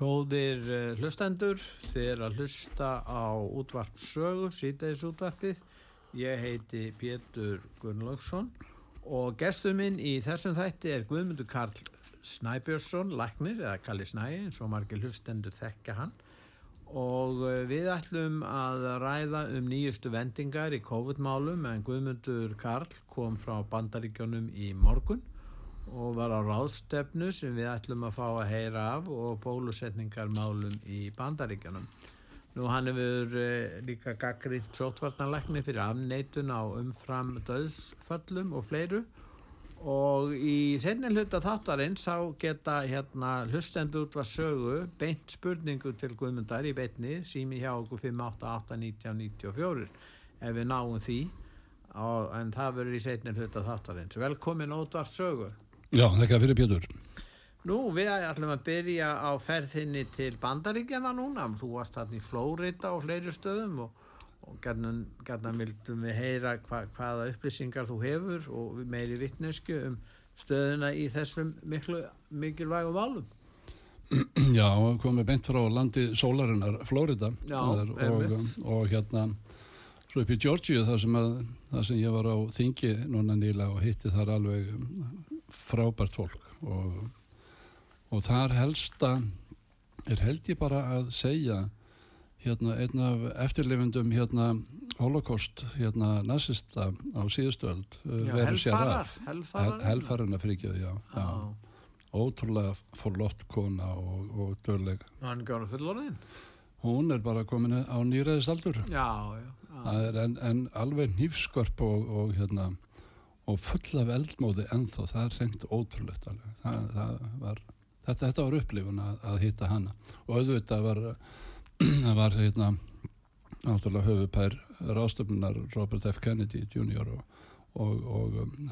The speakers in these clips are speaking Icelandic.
Góðir uh, hlustendur, þið er að hlusta á útvarp sögu, síðdeis útvarpið. Ég heiti Pétur Gunnlaugsson og gestur minn í þessum þætti er Guðmundur Karl Snæbjörnsson, læknir eða Kalli Snæi eins og margir hlustendur þekka hann. Og uh, við ætlum að ræða um nýjustu vendingar í COVID-málum en Guðmundur Karl kom frá bandaríkjónum í morgun og var á ráðstefnu sem við ætlum að fá að heyra af og bólusetningarmálum í bandaríkjanum. Nú hann hefur eh, líka gaggrínt sótvartanleikni fyrir afneitun á umfram döðsföllum og fleiru og í senni hluta þáttarins þá geta hérna hlustendur út var sögu beint spurningu til Guðmundar í beitni sími hjá okkur 5881994 ef við náum því og, en það verður í setni hluta þáttarins. Velkomin út var sögu. Já, þakka fyrir Pétur. Nú, við ætlum að byrja á ferðinni til bandaríkjana núna. Þú varst þarna í Flórida og fleiri stöðum og, og gætna vildum við heyra hva, hvaða upplýsingar þú hefur og meiri vittnesku um stöðuna í þessum miklu, mikilvægum válum. Já, komið beint frá landi sólarinnar Flórida og, og hérna svo upp í Georgia þar sem, að, þar sem ég var á þingi núna nýla og hitti þar alveg frábært fólk. Og, og þar helsta er held ég bara að segja hérna einn af eftirlifundum hérna holocaust hérna nazista á síðustöld verður sér af helfarina frikið já, já. ótrúlega forlott kona og, og dörleg hann gáður fullorðin hún er bara komin á nýræðisaldur já, já, já. En, en alveg nýfskörp og, og hérna og full af eldmóði ennþá, það er reynd ótrúlegt. Það, það var, þetta, þetta var upplifun að, að hitta hana og auðvitað var, var hérna, náttúrulega höfupær rástöfnunar Robert F. Kennedy Jr. og, og, og um,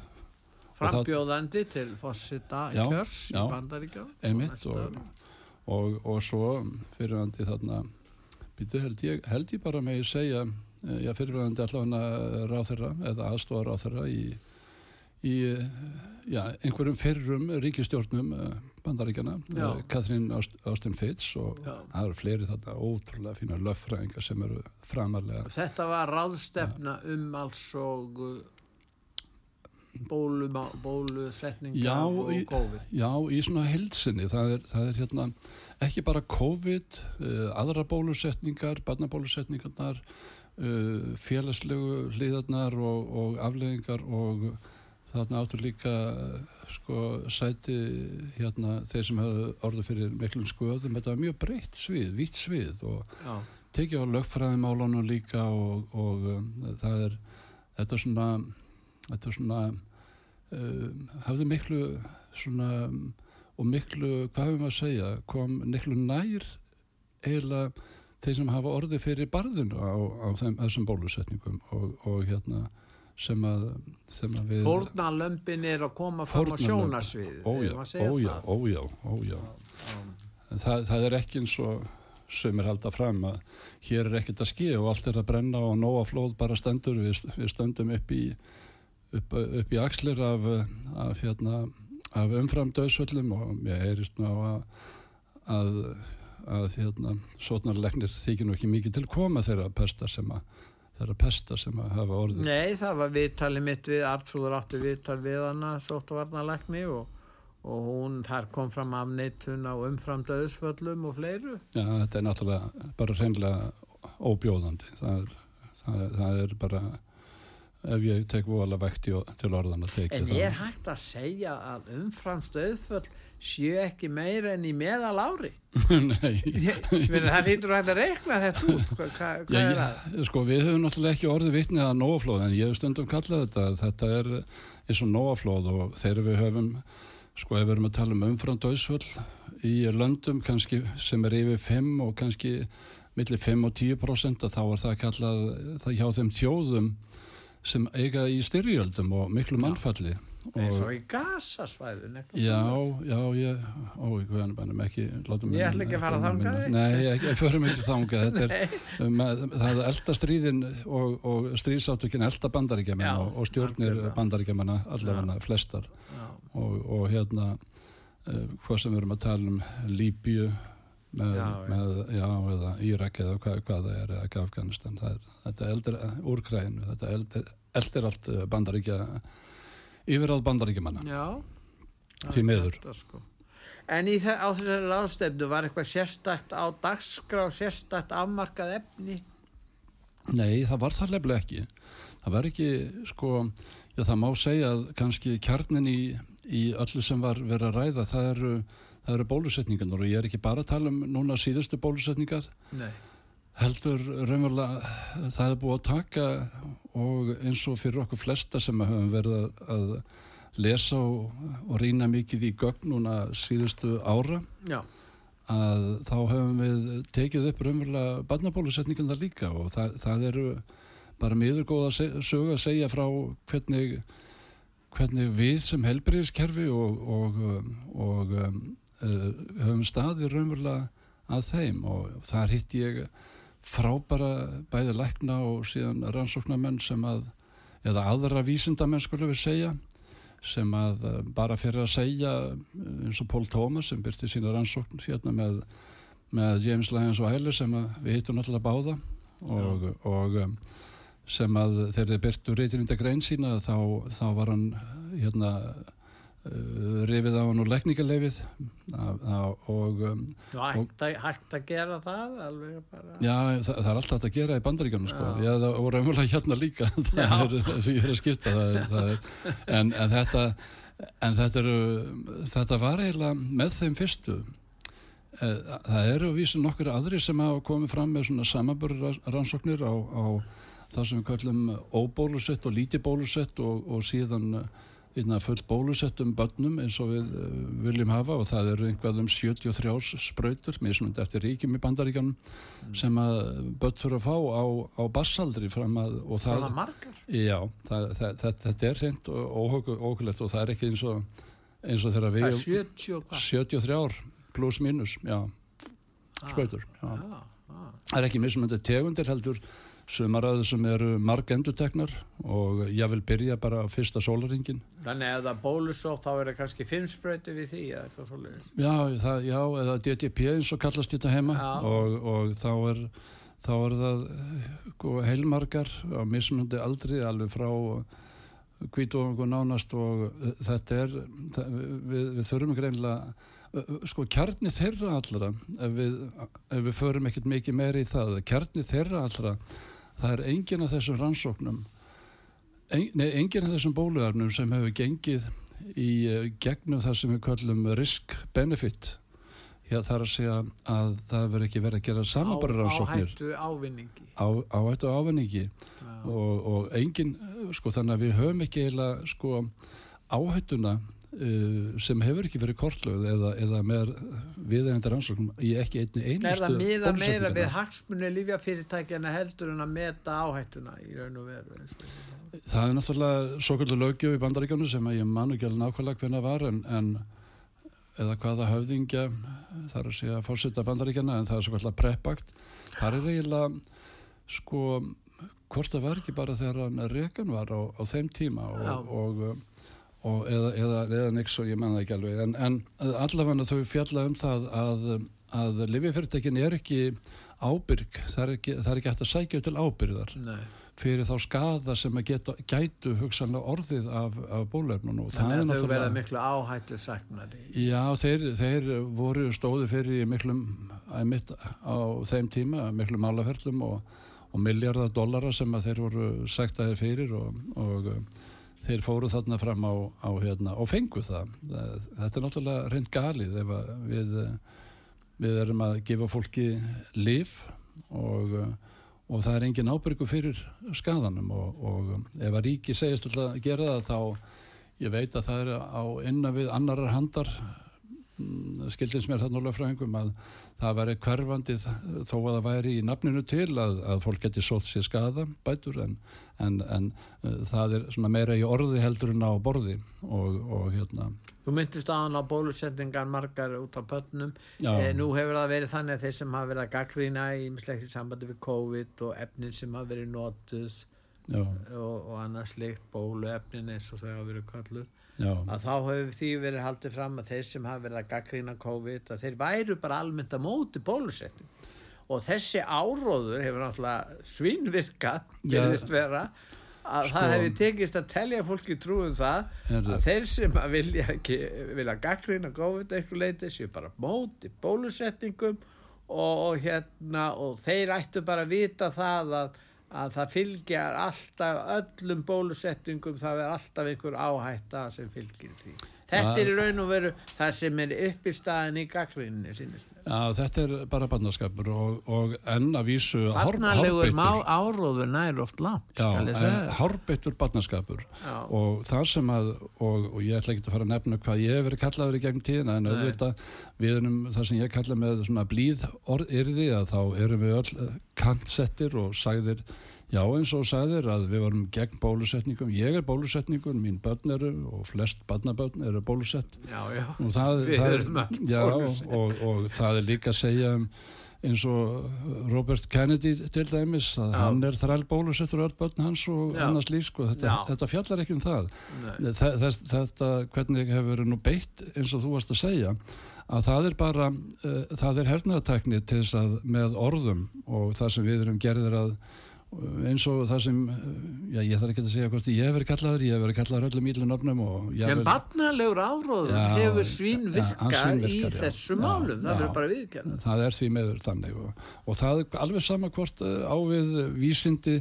frambjóðandi til fórsita í kjörs í bandaríkja einmitt og, og svo fyrirvandi þarna býtu held ég, held ég bara með að segja eh, já fyrirvandi allavega ráþurra eða aðstofar ráþurra í í já, einhverjum fyrrum ríkistjórnum eh, bandaríkjana, Katrín eh, Austin Fitts og já. það eru fleiri þarna ótrúlega fína löffræðingar sem eru framarlega. Þetta var ráðstefna um alls og bólusetninga og COVID. Já, í svona heilsinni, það er, það er hérna ekki bara COVID, aðra bólusetningar, barnabólusetningarnar, félagslegu hliðarnar og, og afleðingar og þarna áttur líka sko sæti hérna þeir sem hafði orðið fyrir miklum skoðum, þetta var mjög breytt svið, vitt svið og Já. tekið á lögfræðimálunum líka og, og um, það er þetta er svona þetta er svona um, hafði miklu svona og miklu, hvað hefum við að segja kom miklu nær eiginlega þeir sem hafa orðið fyrir barðinu á, á þeim, þessum bólusetningum og, og hérna sem að, sem að við Fórnalömpin er að koma fram á sjónasvið Ójá, ójá, ójá, ójá. Það, það er ekki eins og sem er haldið fram að hér er ekkert að skilja og allt er að brenna og nóa flóð bara stendur. Við, við stöndum upp í upp, upp í axlir af, af, hérna, af umfram döðsvöllum og ég heyrist nú á að að, að hérna, sotnarlegnir þykir nú ekki mikið til koma þeirra pesta sem að þeirra pesta sem að hafa orðið. Nei, það var viðtalið mitt við Artsúður áttu viðtal við hana sóttavarnalækni og, og hún þar kom fram afneitun á umframdöðsföllum og fleiru. Já, þetta er náttúrulega bara reynlega óbjóðandi. Það er, það það er bara ef ég tek vola vekti til orðan að teki En ég er hægt að segja að umframstöðföll séu ekki meira enn í meðal ári? Nei. Það hýttur hægt að rekna þetta út. Hva, hva, hvað Já, er það? Sko við höfum náttúrulega ekki orðið vitnið að nóaflóð en ég hef stundum kallað þetta þetta er eins og nóaflóð og þegar við höfum sko ef við erum að tala um umfram döðsvöld í löndum kannski sem er yfir 5 og kannski millir 5 og 10% þá er það kallað það hjá þeim þjóðum sem eiga í styrjöldum og miklu mannfalli eins og í gasasvæðun já, já, ég ó, ég bænum ekki ég ætla ekki að fara þangað nei, ég, ég förum ekki er, um, það er elda stríðin og, og stríðsáttökin elda bandaríkjaman og, og stjórnir bandaríkjamanna allavega flestar. Og, og hérna uh, hvað sem við erum að tala um Líbíu með, já, með, já, eða Írak eða hvað, hvað það er eða Afganistan það er, þetta eldir úrkræðinu þetta eldir, eldir allt bandaríkja yfiráð bandaríkjumanna til meður sko. En í það, á þessari ráðstefnu var eitthvað sérstakt á dagskrá sérstakt afmarkað efni? Nei, það var það lefnilega ekki. Það var ekki, sko já, það má segja að kannski kjarnin í, í öllu sem var verið að ræða það eru, það eru bólusetningarnir og ég er ekki bara að tala um núna síðustu bólusetningar Nei heldur raunverulega það er búið að taka og eins og fyrir okkur flesta sem hefum verið að lesa og, og rýna mikið í gögn núna síðustu ára Já. að þá hefum við tekið upp raunverulega barnabólusetningum það líka og það, það eru bara miður góða sög að segja frá hvernig, hvernig við sem helbriðiskerfi og, og, og um, höfum staðið raunverulega að þeim og þar hitt ég frábæra bæði lækna og síðan rannsóknarmenn sem að, eða aðra vísindamenn skulum við segja, sem að eh, bara fyrir að segja eh, eins og Pól Tómas sem byrti sína rannsókn hérna með, með James Lyons og Heiler sem við hittum alltaf báða og, og eh, sem að þegar þið byrtu reytirinda grein sína þá, þá var hann hérna rifið á hann úr lekningarleifið og um, hægt, að, hægt að gera það bara... já það, það er alltaf að gera í bandaríkjum sko. já, það voru umhverfað hérna líka. Það er þess að ég er að skipta það er, það er, en, en þetta en þetta eru þetta var eiginlega með þeim fyrstu. Eh, það eru vísa nokkur aðri sem hafa komið fram með svona samanbörður rannsóknir á, á það sem við kallum óbólusett og lítibólusett og, og síðan Hérna, full bólusettum bönnum eins og við uh, viljum hafa og það eru einhvað um 73 spröytur mismundi eftir ríkjum í bandaríkanum mm. sem að bönn þurfa að fá á, á bassaldri fram að og það, það? Já, það, það, þetta er hreint og óhugulegt og það er ekki eins og, eins og þegar við 70, 73 ár pluss mínus, já ah, spröytur, já ah, ah. það er ekki mismundi tegundir heldur sumaröðu sem eru marg enduteknar og ég vil byrja bara á fyrsta sólaringin Þannig að það bólusótt þá er það kannski fimmspröyti við því eða eitthvað svolítið já, það, já, eða DTP eins og kallast þetta heima og, og þá er þá er það sko, heilmargar á mismundi aldri alveg frá kvítuðum og nánast og þetta er við, við þurfum greinlega sko kjarni þeirra allra ef við, ef við förum ekkert mikið meiri í það kjarni þeirra allra það er engin af þessum rannsóknum en, nei, engin af þessum bólugarnum sem hefur gengið í uh, gegnum það sem við kallum risk-benefit Já, það er að segja að það verður ekki verið að gera samanbæra rannsóknir áhættu ávinningi. Á, áhættu ávinningi. Og, og engin, sko þannig að við höfum ekki eiginlega sko áhættuna sem hefur ekki verið kortlögð eða, eða með viðeigandi rannsóknum í ekki einni einustu Er það miða meira við hagsmunni lífjafyrirtækjana heldur en að meta áhættuna í raun og veru? Það er náttúrulega svo kvöldur lögjöf í bandaríkjánu sem ég man ekki alveg nákvæmlega hvernig það var en, en eða hvaða höfðingja það er að segja að fórsetta bandaríkjana en það er svo kvöldur preppakt það er eiginlega sko hvort það var ekki bara þegar Rekan var á, á þeim tíma og, og eða, eða, eða nix og ég menna ekki alveg. En, en allavega þau fjalla um það að, að livjafyrirtekin er ekki ábyrg. Það er ekki, það er ekki hægt að sækja til ábyrðar Nei. fyrir þá skada sem að geta, gætu hugsanlega orðið af, af bólefnunum Þannig að þau verða miklu áhættu sagnari Já, þeir, þeir voru stóði fyrir miklum mitt á þeim tíma, miklum álaferlum og, og miljardar dollara sem að þeir voru sektaðir fyrir og, og þeir fóru þarna fram á, á hérna, og fengu það. Þetta er náttúrulega reynd galið við, við erum að gefa fólki liv og, og það er engin ábyrgu fyrir skadanum og, og ef að ríki segist að gera það þá ég veit að það er á innan við annarar handar skildins mér þannig alveg fræðingum að það væri hverfandi þó að það væri í nafninu til að, að fólk geti sótt sér skada bætur en, en, en uh, það er meira í orði heldur en á borði og, og hérna. Þú myndist aðan á bólusetningar margar út á pötnum. Eh, nú hefur það verið þannig að þeir sem hafa verið að gaggrína í mislegt sambandi við COVID og efnin sem hafa verið notuð og, og annað slikt bóluefnin eins og þau hafa verið kalluð Já. að þá hefur því verið haldið fram að þeir sem hafa verið að gaggrína COVID að þeir væru bara almennt að móti bólusetning og þessi áróður hefur náttúrulega svínvirka gerðist vera að sko, það hefur tekist að telja fólki trúum það að það. þeir sem að vilja ekki vilja gaggrína COVID eitthvað leiti séu bara móti bólusetningum og, og hérna og þeir ættu bara að vita það að að það fylgjar alltaf öllum bólusettingum það er alltaf einhver áhætta sem fylgir því þetta er í raun og veru það sem er upp í staðin í gaggrinni Já, þetta er bara barnaskapur og, og enn að vísu Barnalegur áróður nær oft langt Hárbeittur barnaskapur. Já. og það sem að og, og ég ætla ekki að fara að nefna hvað ég hef verið kallaður í gegn tíðina en auðvitað við erum það sem ég kalla með blíð orðirði að þá erum við öll kantsettir og sagðir Já eins og sagðir að við varum gegn bólusetningum, ég er bólusetningur, mín börn eru og flest barnabörn eru bólusett. Já, já. og það, það er, já, og, og það er líka að segja um eins og Robert Kennedy til dæmis að já. hann er þræl bólusettur öll börn hans og annars líf sko, þetta, þetta fjallar ekki um það. Þess, þetta hvernig hefur nú beitt eins og þú varst að segja að það er bara uh, það er hernaðatekni til þess að með orðum og það sem við erum gerðir að eins og það sem já, ég þarf ekki að segja hvort ég hef verið kallaður ég hef verið kallaður öllum ílunöfnum en barnalegur áróður hefur svín virkað í já, þessu já, málum það verður bara viðkjörn það er því meður þannig og, og það er alveg sama hvort eh, ávið vísindi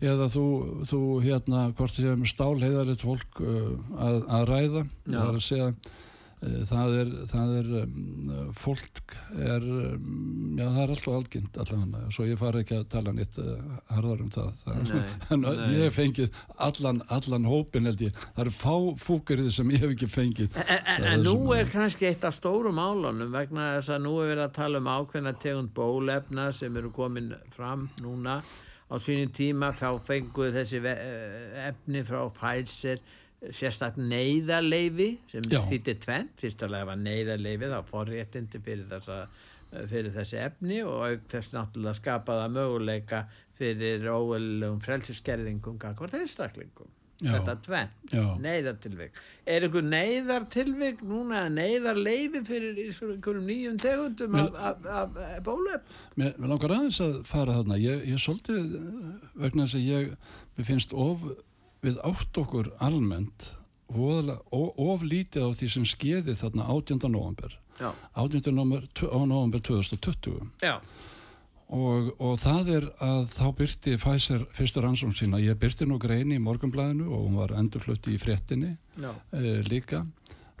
eða þú, þú hérna hvort þið hefum stálheiðaritt fólk uh, að, að ræða það er að segja. Eh, það er, það er um, fólk er um, já það er alltaf algjönd allavega, svo ég fari ekki að tala nýtt uh, eh, harðar um það, það nei, en nei. ég fengið allan, allan hópin held ég, það eru fá fúkirðið sem ég hef ekki fengið. En, en, en nú er kannski eitt af stórum álunum vegna þess að nú er verið að tala um ákveðna tegund bólefna sem eru komin fram núna. Á sínum tíma þá fenguð þessi eh, efni frá Pfizer sérstaklega neyðarleifi sem þýttir tvent, fyrstulega var neyðarleifi þá forréttindi fyrir, þessa, fyrir þessi efni og auk þess náttúrulega skapaða möguleika fyrir óölulegum frelsiskerðingum hvort einstaklingum. Þetta tvent, neyðartilvik. Er einhver neyðartilvik núna neyðarleifi fyrir einhverjum nýjum tegundum af, bólöf Mér langar aðeins að fara þarna. Ég, ég svolítið vegna þess að ég finnst of við átt okkur almennt of lítið á því sem skeiði þarna 18. november 18. november 2020 Já. Og, og það er að þá byrti Pfizer fyrstur ansvong sína, ég byrti nú greini í morgunblæðinu og hún var endurflutti í fréttinni e, líka.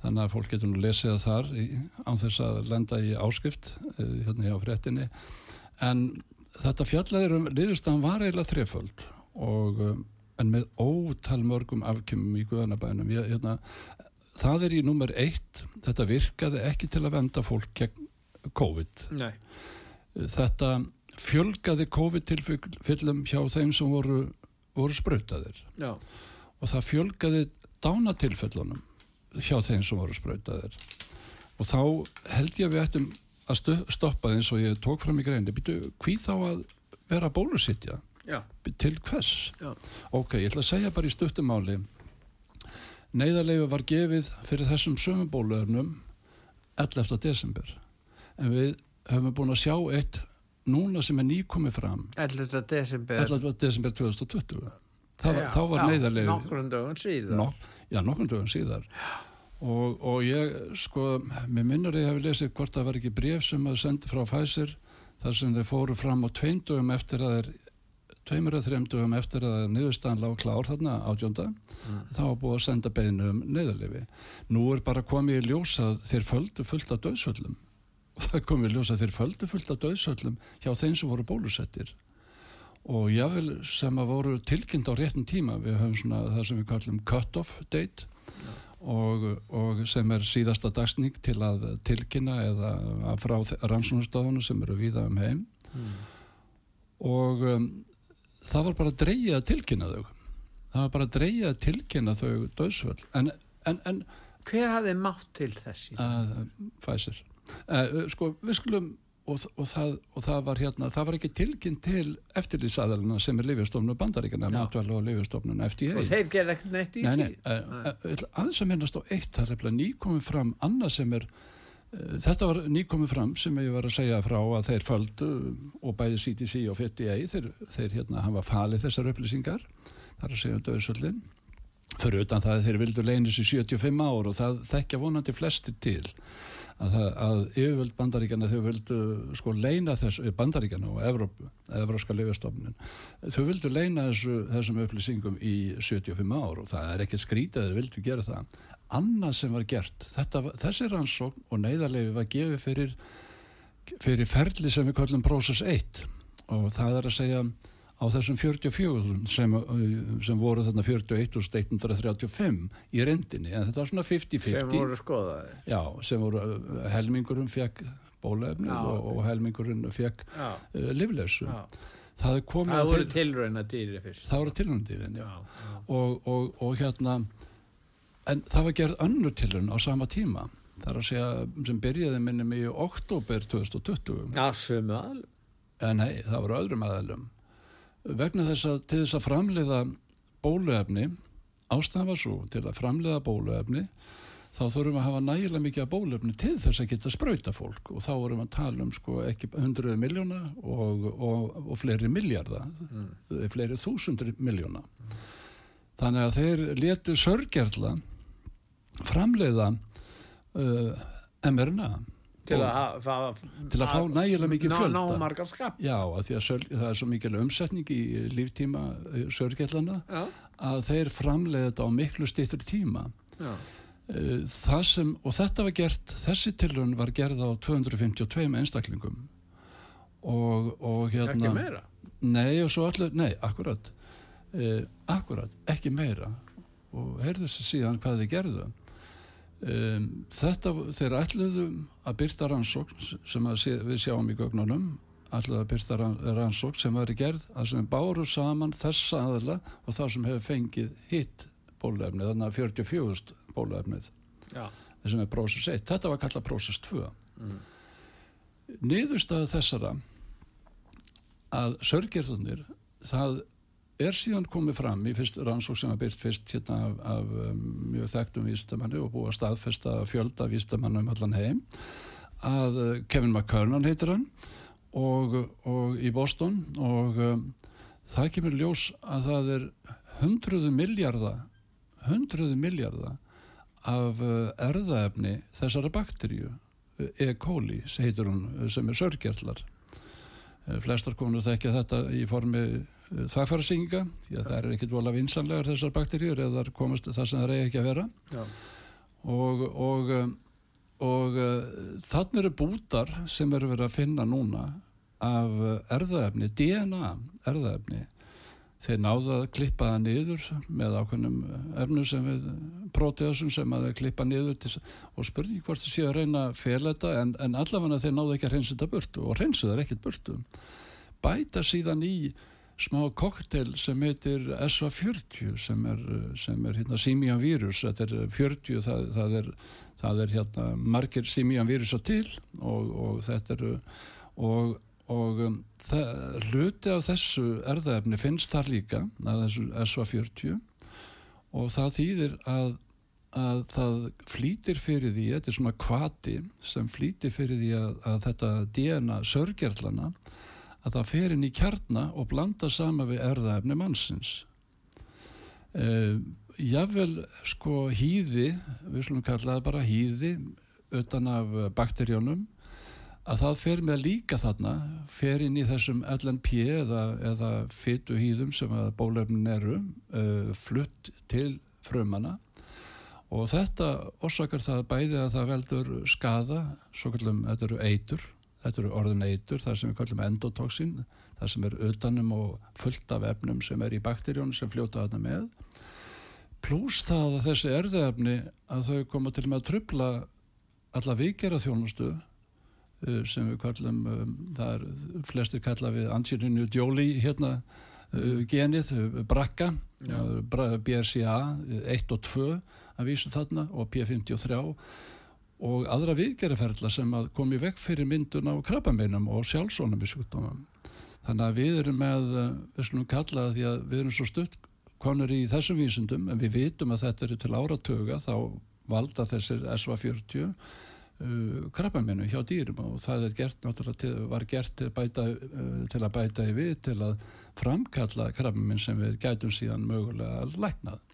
Þannig að fólk getur nú lesið það þar í, á þess að lenda í áskipt e, hérna hjá fréttinni. En þetta fjallaður um liðustan var eiginlega þreföld og um, en með ótal mörgum afkjömmum í Guðanabænum. Hérna, það er í nummer eitt. Þetta virkaði ekki til að venda fólk gegn COVID. Nei. þetta fjölgaði COVID tilfellum hjá þeim sem voru, voru spröytaðir og það fjölgaði dánatilfellunum hjá þeim sem voru spröytaðir og þá held ég við ættum að stoppa eins og ég tók fram í greinu, býtu hví þá að vera bólusittja Já. til hvers Já. ok, ég ætla að segja bara í stuttumáli neyðarleifu var gefið fyrir þessum sömubóluörnum 11. desember en við höfum búin að sjá eitt núna sem er nýkomið fram 11. desember 11. desember 2020 var, þá var neyðarleifu nokkrum dögun síðar nok, já, nokkrum dögun síðar og, og ég, sko, mér minnur ég hef lesið hvort það var ekki bref sem að sendi frá Pfizer þar sem þeir fóru fram á tveindögum eftir að þeir tveimur eða þreim dögum eftir að niðurstaðan lág klár þarna átjónda mm. þá var búið að senda beinu um neyðarlefi nú er bara komið í ljós að þeir földu fullt af döðsöllum og það komið í ljós að þeir földu fullt af döðsöllum hjá þeim sem voru bólusettir. Og jável sem að voru tilkynnt á réttin tíma við höfum svona það sem við kallum cut-off date og, og sem er síðasta dagsning til að tilkynna eða að frá rannsóknarstofunum sem eru víða um heim. Og um, það var bara að dreyja að tilkynna þau það var bara að dreyja að tilkynna þau döðsvöld en, en, en Hver hafði mátt til þessi? að Pfizer uh, sko við skulum og, og, það, og það var hérna það var ekki tilkynnt til eftirlýsaðalina sem er Livjastofnun Bandaríkana Já. matvæla og FDA Og þeir gerði ekkert neitt í nei, því? uh, aðeins að minnast á eitt það er nýkomið fram annað sem er þetta var nýkomið fram sem ég var að segja frá að þeir földu og bæði CDC og FDA þeir, þeir hérna hafa falið þessar upplýsingar þar að segja um döðsöllin fyrir utan það að þeir vildu leinis í 75 ár og það þekkja vonandi flestir til að, það, að yfirvöld bandaríkjana þau vildu sko leina þessu bandaríkjana og Evrópu, Evróska lifjastofnin þau vildu leina þessu, þessum upplýsingum í 75 ár og það er ekkert skrítið að þau vildu gera það annað sem var gert þetta, þessi rannsókn og neyðarlefi var gefið fyrir fyrir ferli sem við kallum Process 1 og það er að segja á þessum 44 sem, sem voru þarna 41.135 í reyndinni en þetta var svona 50-50 Sem voru skoðaði? Já, sem voru helmingurinn fekk bólefni og, og helmingurinn fekk uh, livleysu. já. Það Það að voru tilrauna dýri fyrst. það voru Já, já. og, og, og hérna en það var gerð önnur tilhund á sama tíma. Það er að segja sem byrjaði minnum í oktober 2020 Já, sömu aðal. en nei, það voru öðrum aðalum vegna þess að til þess að framleiða bóluefni ástæðan var svo til að framleiða bóluefni þá þurfum við að hafa nægilega mikið af bóluefni til þess að geta sprauta fólk. Og þá vorum við að tala um sko ekki hundruð miljóna og, og, og fleiri miljarda fleiri þúsundur miljóna þannig að þeir letu sörgerla framleiða uh, mRNA Til að, fa- Til að fá nægilega mikið fjölda. Ná margar skap. Já, að því að söl, það er svo mikil umsetning í líftíma sörgjallana Já, að þeir framleiða þetta á miklu stýttur tíma. já. Eh, Það sem, og þetta var gert, þessi tilhörun var gerð á 252 einstaklingum og, og hérna... Ekki meira. Nei, og svo allir, nei, akkurat, eh, akkurat, ekki meira og heyrðu þessi síðan hvað þið gerðu. Um, þetta, þeir ætluðu að byrta rannsókn sem sé, við sjáum í gögnunum ætluðu að byrta rann, rannsókn sem væri gerð að sem báru saman þessa aðla og það sem hefur fengið hitt bólefnið, þannig að 44 bólefnið Já. sem er prósess 1, þetta var kallað prósess 2 mm. niðurstaða þessara að sörgjörðunir það er síðan komið fram í fyrst rannsók sem var byrt fyrst hérna af, af um, mjög þekktum vístamanni og búið að staðfesta fjölda vístamannu um allan heim að uh, Kevin McKernan heitir hann og, og í Boston og um, það kemur ljós að það er hundruðu miljarda hundruðu miljarda af uh, erðaefni þessara bakteríu E. coli heitir hún sem er sörgjarlar flestar konur þekkja þetta í formi þagfærasinga því að það er ekkit vola vinsanlegar þessar bakteríur eða þar komast það sem það reyði ekki að vera. Já. og, og, og uh, þannig eru bútar sem eru verið að finna núna af erðaefni, DNA erðaefni þeir náðu að klippa það niður með ákveðnum efnum sem við próteasum sem að klippa niður til, og spurði hvort þið séu að reyna þetta en, en allavega þeir náðu ekki að reynsa þetta burtu og reynsu það ekkert burtu. Bæta síðan í smá koktel sem heitir SA40 sem er, sem er hérna símían vírus, þetta er 40 það, það er, það er hérna margir símían vírusa til og, og þetta eru og, og um, það, hluti af þessu erðaefni finnst þar líka að þessu SA40 og það þýðir að að það flýtir fyrir því þetta er svona kvati sem flýtir fyrir því að, að þetta DNA sörgerlana að það fer inn í kjarna og blanda sama við erðaefni mannsins. Uh, jável sko hýði við slumum kalla það bara hýði utan af bakterjónum að það fer með líka þarna fer inn í þessum LNP eða, eða fytu hýðum sem að bólefnin eru uh, flutt til frumana og þetta orsakar það bæði að það veldur skada, svo kallum, þetta eru eitur þetta eru orðin eitur, það sem við kallum endotoxin, það sem er utanum og fullt af efnum sem er í bakterjónu sem fljóta þarna með. Pluss það að þessi erðefni að þau koma til með að trubla alla vikera þjónustu uh, sem við kallum um, það er flestir kalla við Angelinu Jolie hérna uh, genið, brakka bra- BRCA 1 og 2 að vísu þarna og P53 og aðra viðgerðarferðla sem að komi vekk fyrir myndun á krabbameinum og sjálfsónum í sjúkdómum. Þannig að við erum með, uh, við skulum kalla því að við erum svo stutt konur í þessum vísindum en við vitum að þetta eru til áratöga þá valda þessir SV40 uh, krabbameinu hjá dýrum og það er gert til, var gert til, bæta, uh, til að bæta í við til að framkalla krabbamein sem við gætum síðan mögulega að læknað.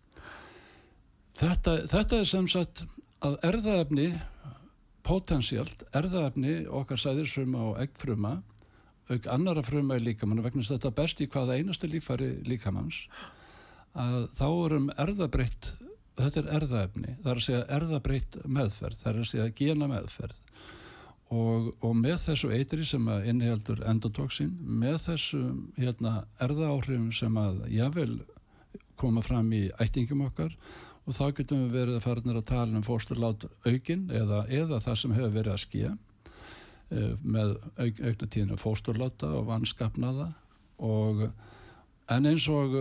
Þetta, þetta er sem sagt að erðaefni potensialt, erðaefni okkar sæðirsfruma og eggfruma auk annara fruma í líkamann vegna þetta best í hvaða einasta lífari líkamanns að þá erum erðabreytt þetta er erðaefni, það er að segja erðabreytt meðferð, það er að segja gena meðferð og, og með þessu eitri sem að inniheldur endotoxin, með þessu hérna, erðaáhrifum sem að jável koma fram í ættingum okkar og þá getum við verið að fara að tala um fósturlát aukin eða, eða það sem hefur verið að skýja með auk, aukna tíðinu fósturláta og vannskapnaða og en eins og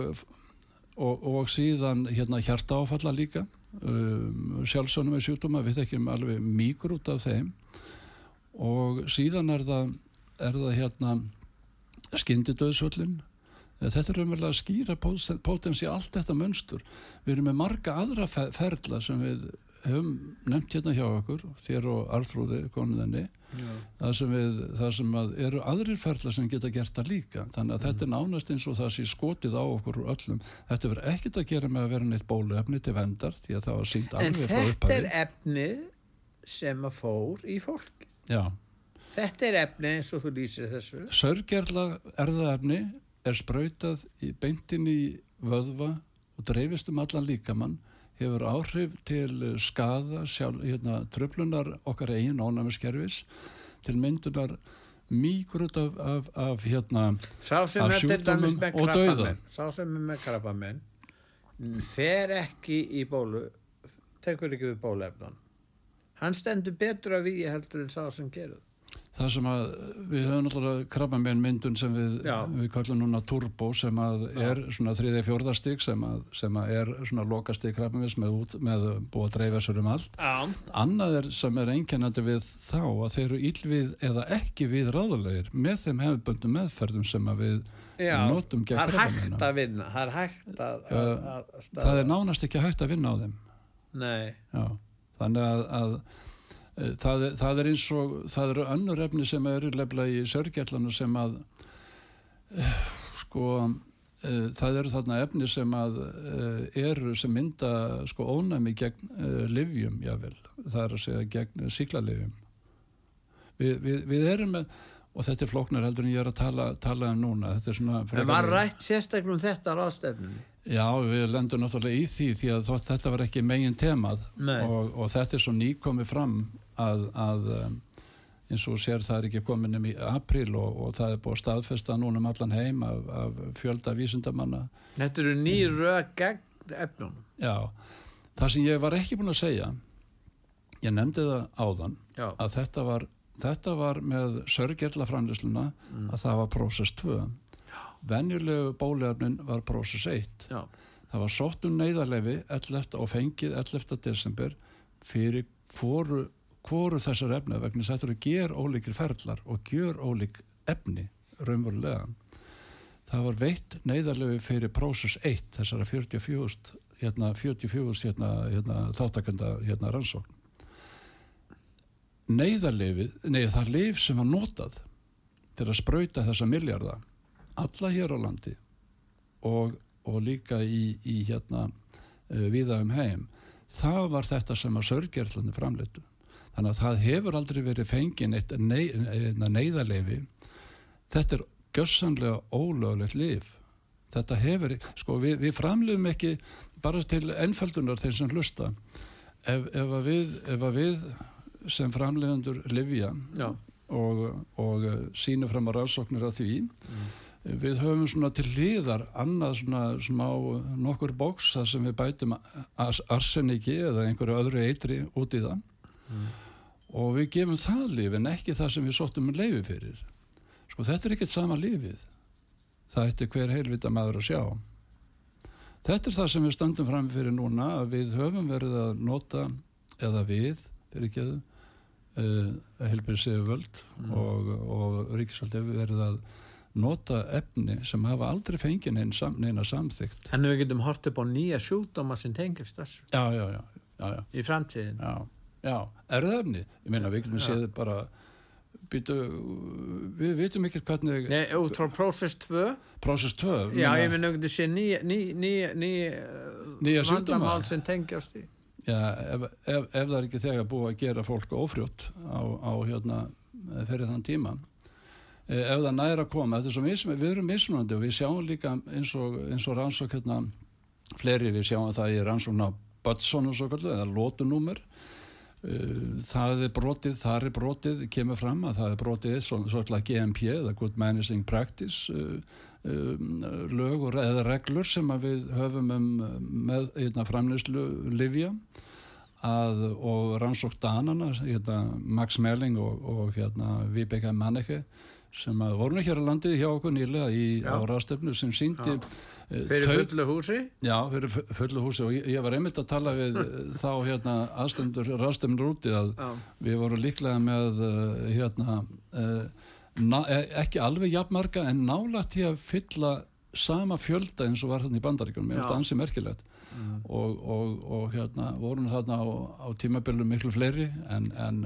og, og síðan hérna hjarta áfalla líka um, sjálfsönum með sjúkdóma við þekkjum alveg mýgur út af þeim. Og síðan er það er það hérna skyndidöðsvöllin þetta er umverðilega að skýra potensi allt þetta mönstur. Við erum með marga aðra ferla sem við hefum nefnt hérna hjá okkur þér og Arþrúði konuðinni það sem, við, það sem eru aðrir ferla sem geta gert það líka. Þannig að mm. þetta er nánast eins og það sé skotið á okkur úr öllum. Þetta verður ekkit að gera með að vera neitt bóluefni til vendar því að það var sínt alveg frá upphæði En þetta er efni sem að fór í fólk. Já. Þetta er efni eins og þú lýsir þessu. Sörgerla erðaefni er sprautað í beintin í vöðva og dreifist um allan líkamann hefur áhrif til skada sjálf, hérna, tröflunar okkar eigin ónæmiskerfis til myndunar mýgrut af, af, af hérna af sjúkdómum og krabbamenn Sá sem er með krabbamenn fer ekki í bólu tekur ekki við bólefnan hann stendur betur að við heldur en sá sem gerir það sem að við höfum náttúrulega krabbamén myndun sem við, Já. við kallum núna turbo sem að er svona þriði fjórðastík sem að, sem að er svona lokastík krabbaméns með, með búið að dreifa sér um allt Já, Annað er sem er einkennandi við þá að þeir eru illvið eða ekki við ráðulegir með þeim hefðböndum meðferðum sem að við já notum gegn það er hægt að vinna það er að, að, að, að Það er nánast ekki hægt að vinna á þeim. Nei, Já. Þannig að, að það, er- það er eins og það eru önnur efni sem eru lefla í sörgjallanu sem að e, sko e, það eru þarna efni sem að eru sem mynda sko ónæmi gegn livjum jável, það er að segja gegn síklarlivjum við, við, við erum með og þetta er flóknar heldur en ég er að tala, tala um núna. Þetta er svona en var rætt sérstaklega um þetta á ráðstefnunni Já, við lendum náttúrulega í því því að þetta var ekki megin temað og, og þetta er svo nýkomið fram að, að um, eins og sér það er ekki komin um í apríl og, og það er búið að staðfesta núna um allan heim af, af fjölda vísindamanna. Þetta eru ný röð gegn efnunum. Já, það sem ég var ekki búin að segja ég nefndi það áðan Já, að þetta var, þetta var með sörgerla framlýsluna að það var prósess 2 venjulegu bóliðarnin var prósess 1 já, Það var sótt um neyðarlefi 11. og fengið 11. desember fyrir hvoru, hvoru þessar efni vegna þess að þetta eru ger ólíkir ferlar og gjör ólík efni raunverulega. Það var veitt neyðarlefi fyrir prósess 1 þessara 44 hérna, 44 hérna, hérna, þáttakenda hérna, rannsókn. Neyðarlefi, nei það lif sem var notað til að sprauta þessa miljarda alla hér á landi og og líka í, í hérna uh, viða um heim það var þetta sem að sörgerlandi framleitu þannig að það hefur aldrei verið fengin eitt ney, neyðarleifi þetta er gössanlega ólöglegt lif þetta hefur, sko við, við framleitum ekki bara til ennföldunar þeir sem hlusta. Ef, ef, að við, ef að við sem framleiðandur livja og, og sínu fram á rannsóknir af því við höfum svona til hliðar annað svona smá nokkur bóks þar sem við bætum ars arseniki eða einhverju öðru eitri út í það og við gefum það líf en ekki það sem við sóttum um leifi fyrir. Sko þetta er ekkert sama lífið það ætti hver heilvita maður að sjá. Þetta er það sem við stöndum fram fyrir núna að við höfum verið að nota eða við, fyrir ekki að uh, heilbyrðið séu völd og, og ríkisvöld hefur verið að nota efni sem hafa aldrei fengið neina, sam, neina samþygt En við getum hort upp á nýja sjúkdóma sem tengist þessu. Já, já, já, já, já, í framtíðin. já, já. erðefni, ég meina við getum séð bara býtu, við vitum ekki hvernig Nei, út frá Process 2, Process 2 já, meina- ég minn auðvitað sé nýja ný, ný, ný, Nýja vandamál sem tengjast í. Já, ef, ef, ef það er ekki þegar búið að gera fólk ófrjótt á, á hérna fyrir þann tíma eh, ef það næra að koma, þetta er svo mismunandi við erum mismunandi og við sjáum líka eins og, eins og rannsók hérna fleiri við sjáum það í rannsókn á Bötson og svo kallu, eða lótunúmer Uh, það er brotið, þar er brotið kemur fram að það er brotið svo- svolítið GMP, eða Good Managing Practice uh, um, lög og, eða reglur sem að við höfum um með hérna, framleyslu livja að, og rannsók Danana hérna, Max Melling og, og hérna, Vibeke Manneke sem að voru hér á landið hjá okkur nýlega í Já. á ráðstöfnu sem síndi eh, Fyrir fullu húsi. Já, fyrir fu- fullu húsi og ég, ég var einmitt að tala við eh, þá hérna aðstöfndur ráðstöfnur úti að Já. við vorum líklega með uh, hérna na, eh, ekki alveg jafnmarga en nálægt í að fylla sama fjölda eins og var hérna í bandaríkunum ég finnst það ansi merkilegt Mm. og, og, og hérna vorum þarna á, á tímabilum miklu fleiri en, en,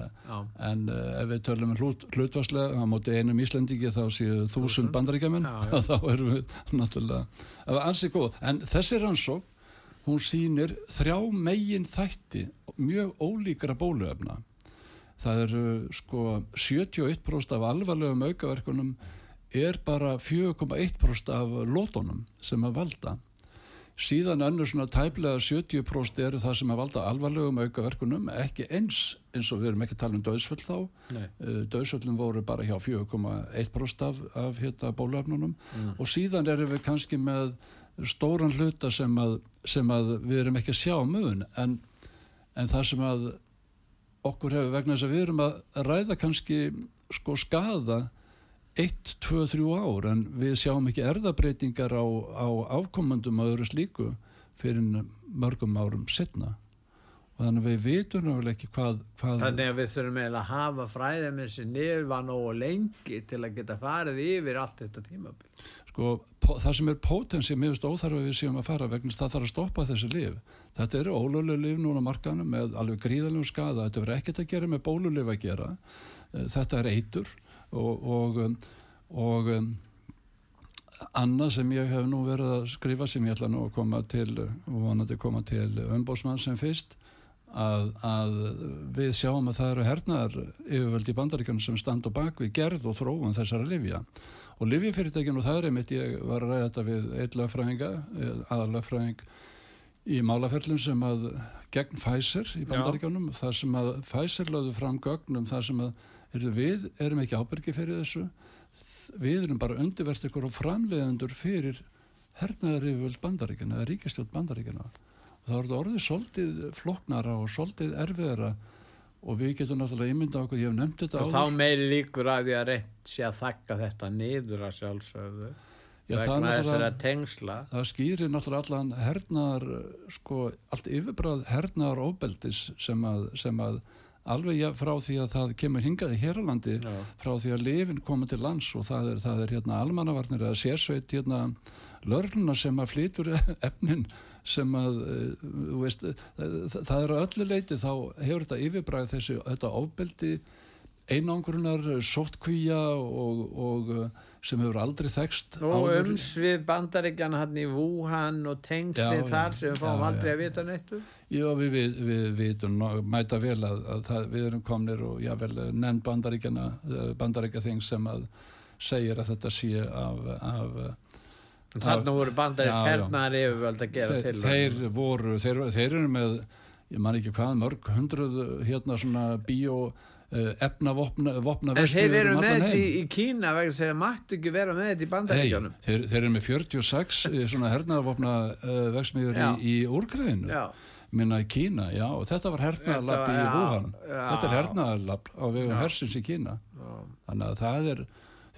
en uh, ef við tölum hlut, hlutvarslega á móti einum Íslendingi þá séu þúsund bandaríkjaman já. þá erum við náttúrulega ansi góð, en þessi rannsók hún sýnir þrjá megin þætti mjög ólíkra bóluefna. Það eru sko 71% af alvarlegum aukaverkunum er bara 4,1% af lótonum sem að valda síðan önnur svona tæplega 70% eru það sem að valda alvarlegum aukaverkunum ekki eins eins og við erum ekki að tala um döðsföll þá Nei. Uh, Dauðsvöllum voru bara hjá 4,1% af, af hérna, bóluefnunum Mm. og síðan erum við kannski með stóran hluta sem að, sem að við erum ekki að sjá mun en, en það sem að okkur hefur vegna þess að við erum að ræða kannski sko skada 1, 2, 3 ár en við sjáum ekki erðabreitingar á, á afkomandum og öðru slíku fyrir mörgum árum setna og þannig að við vitum náttúrulega ekki hvað, hvað Þannig að við þurfum eiginlega að hafa þessi nýrvan og lengi til að geta farið yfir allt þetta tímabil. sko, það sem er potensi mér finnst óþarf að við séum að fara vegna að það þarf að stoppa þessi lif þetta eru ólöflega lif núna markanum með alveg gríðalegum skada, þetta verður ekkert að gera með bólulif að gera. Eh, þetta er eitur og, og, um, og um, annað sem ég hef nú verið að skrifa sem ég ætla nú að koma til og vonandi koma til umbósmann sem fyrst að, að við sjáum að það eru hernaðar yfirvöld í bandaríkjunum sem standa bak við gerð og þróun þessara livja og livjafyrirtækjun og það er einmitt ég var að ræða þetta við eitt lögfræðinga aðal lögfræðing í málaferlum sem að gegn Pfizer í bandaríkjunum þar sem að Pfizer lögðu fram gögnum þar sem að við erum ekki ábyrgi fyrir þessu. Við erum bara undirverst ykkur og framleiðendur fyrir hernaðar yfirvöld bandaríkjana eða ríkistjótt bandaríkjana og það voru orðið svolítið floknara og svolítið erfiðara og við getum náttúrulega ímynda okkur, ég hef nefnt þetta Og þá meiri líkur að því að reynt sé að þakka þetta niður að sjálfsögðu Já, vegna þessara tengsla. það skýrir náttúrulega allan hernaðar sko, allt yfirbráð hernaðar óbeldis sem að, sem að alveg ja, frá því að það kemur hingaði hér á landi Já. frá því að lifin komið til lands og það er, það er hérna almannavarnir eða sérsveit hérna lörluna sem að flytur efnin sem að eh, veist, eh, það er á öllu leiti þá hefur þetta yfirbræð þessi þetta ofbeldi einangrunar, sóttkvíja og, og eh, sem hefur aldrei þekst Og umsvið bandaríkjana hann í Wuhan og já. þar sem við fáum aldrei já. að vita neitt um. Já, við, við, við vitum mæta vel að, að það, við erum komnir og jável nefn bandaríkjana bandaríkjaþing sem að segir að þetta sé af, af Þarna voru bandarísk Já, já. hernaðar yfirvöld að gera þeir, til. þeir voru, þeir, þeir eru með ég man ekki hvað, mörg hundruð hérna svona bíó efna vopna, vopna En þeir eru um með þetta í, í Kína vegna þeir mættu ekki vera með þetta í bandaríkjónum. þeir, þeir eru með 46 eh, svona hernaðarvopna uh, vegsmiður Já. í, í úrgræðinu Já, minna í Kína, já, og þetta var hernaðarlab Þetta í Wuhan já, þetta er já. hernaðarlab á vegum hersins í Kína já. þannig að það er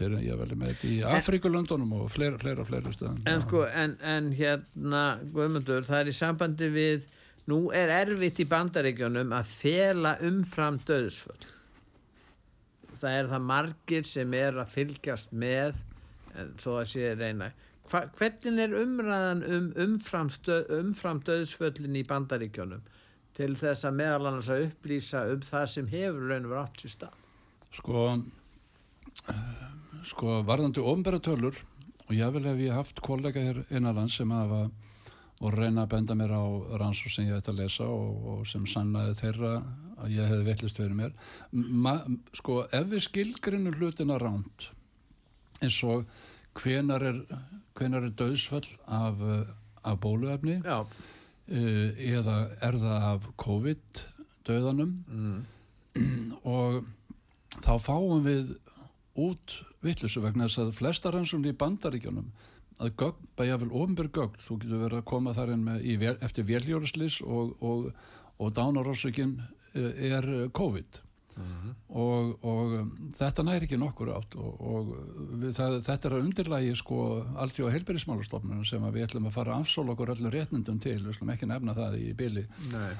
þeir ég vel með þetta í Afrikulöndunum og fleira, fleira, fleira stöðum En sko, en, en hérna, Guðmundur, það er í sambandi við, nú er erfitt í bandaríkjónum að fela umfram döðsföll. Það er það margir sem er að fylgjast með, en svo að sé reyna. Hva, hvernig er umræðan um umfram, stöð, umfram döðsföllin í bandaríkjónum til þess að meðal annars að upplýsa um það sem hefur raun og verið átt sér stað? sko eh, sko varðandi ofnbæra tölur og ég vil hef ég haft kollega hér innanlands sem hafa og reyna að benda mér á rannsók sem ég ætti að lesa og, og sem sannaði þeirra að ég hefði veitlist fyrir mér Ma, sko ef við skilgrinum hlutina ránt eins og hvenar er hvenar er döðsfall af, eh, af bóluefni? Uh, eða er það af COVID döðanum mm. og þá fáum við út vittlusu vegna þess að flesta rannsóknir í bandaríkjunum að gögn, bæja vel ofinbjörg gögn þú getur verið að koma þar inn með, í, eftir velhjóraslis og, og, og dánarósökin er COVID og, og um, þetta næri ekki nokkur átt og, og við, það, þetta er að undirlægi sko alltjóða heilbyrðismálastofnunum sem að við ætlum að fara að afsóla okkur öllum réttnindum til, við ætlum ekki nefna það í byli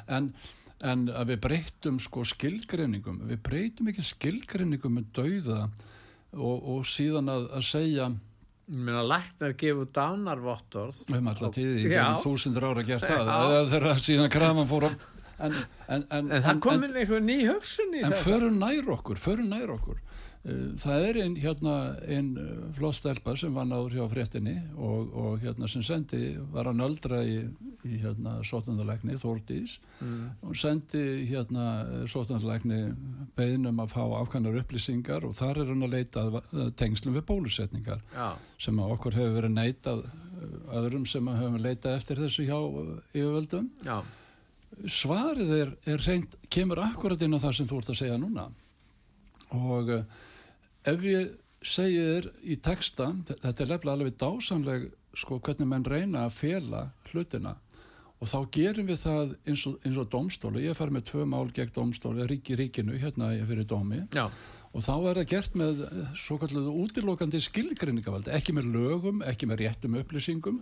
en, en að við breytum sko skilgreiningum við breytum ekki skilgreiningum með dauða og, og síðan að, að segja meina, læknar gefu dánarvottorð. við höfum alltaf tíði í Já. þeim þúsundur ára gert það þegar síðan krafan fór á en, en, en, En það kom inn einhver ný hugsun í en þetta. förum nær okkur, förum nær okkur. Uh, það er einn hérna einn uh, flott stelpa sem var náður hjá fréttinni og, og hérna sem sendi var að nöldra í, í hérna sóttandalegni Þórdís. Mm. og sendi hérna sóttandalegni beðnum að fá ákvæmnar upplýsingar og þar er hann að leita að tengslum við bólusetningar Já, sem að okkur hefur verið neitað öðrum sem að höfum leitað eftir þessu hjá yfirvöldum. Já, svarið er, er reynd, kemur akkurat inn á það sem þú ert að segja núna. Og uh, ef ég segi þér í texta þetta er lefnilega alveg dásanleg sko hvernig menn reyna að fela hlutina. Og þá gerum við það eins og, eins og domstóli, ég fær með tvö mál gegn domstóli, ríki ríkinu hérna fyrir dómi. Já, og þá er það gert með eh, svo kalluðu útilokandi skilgreiningavaldi, ekki með lögum, ekki með réttum upplýsingum,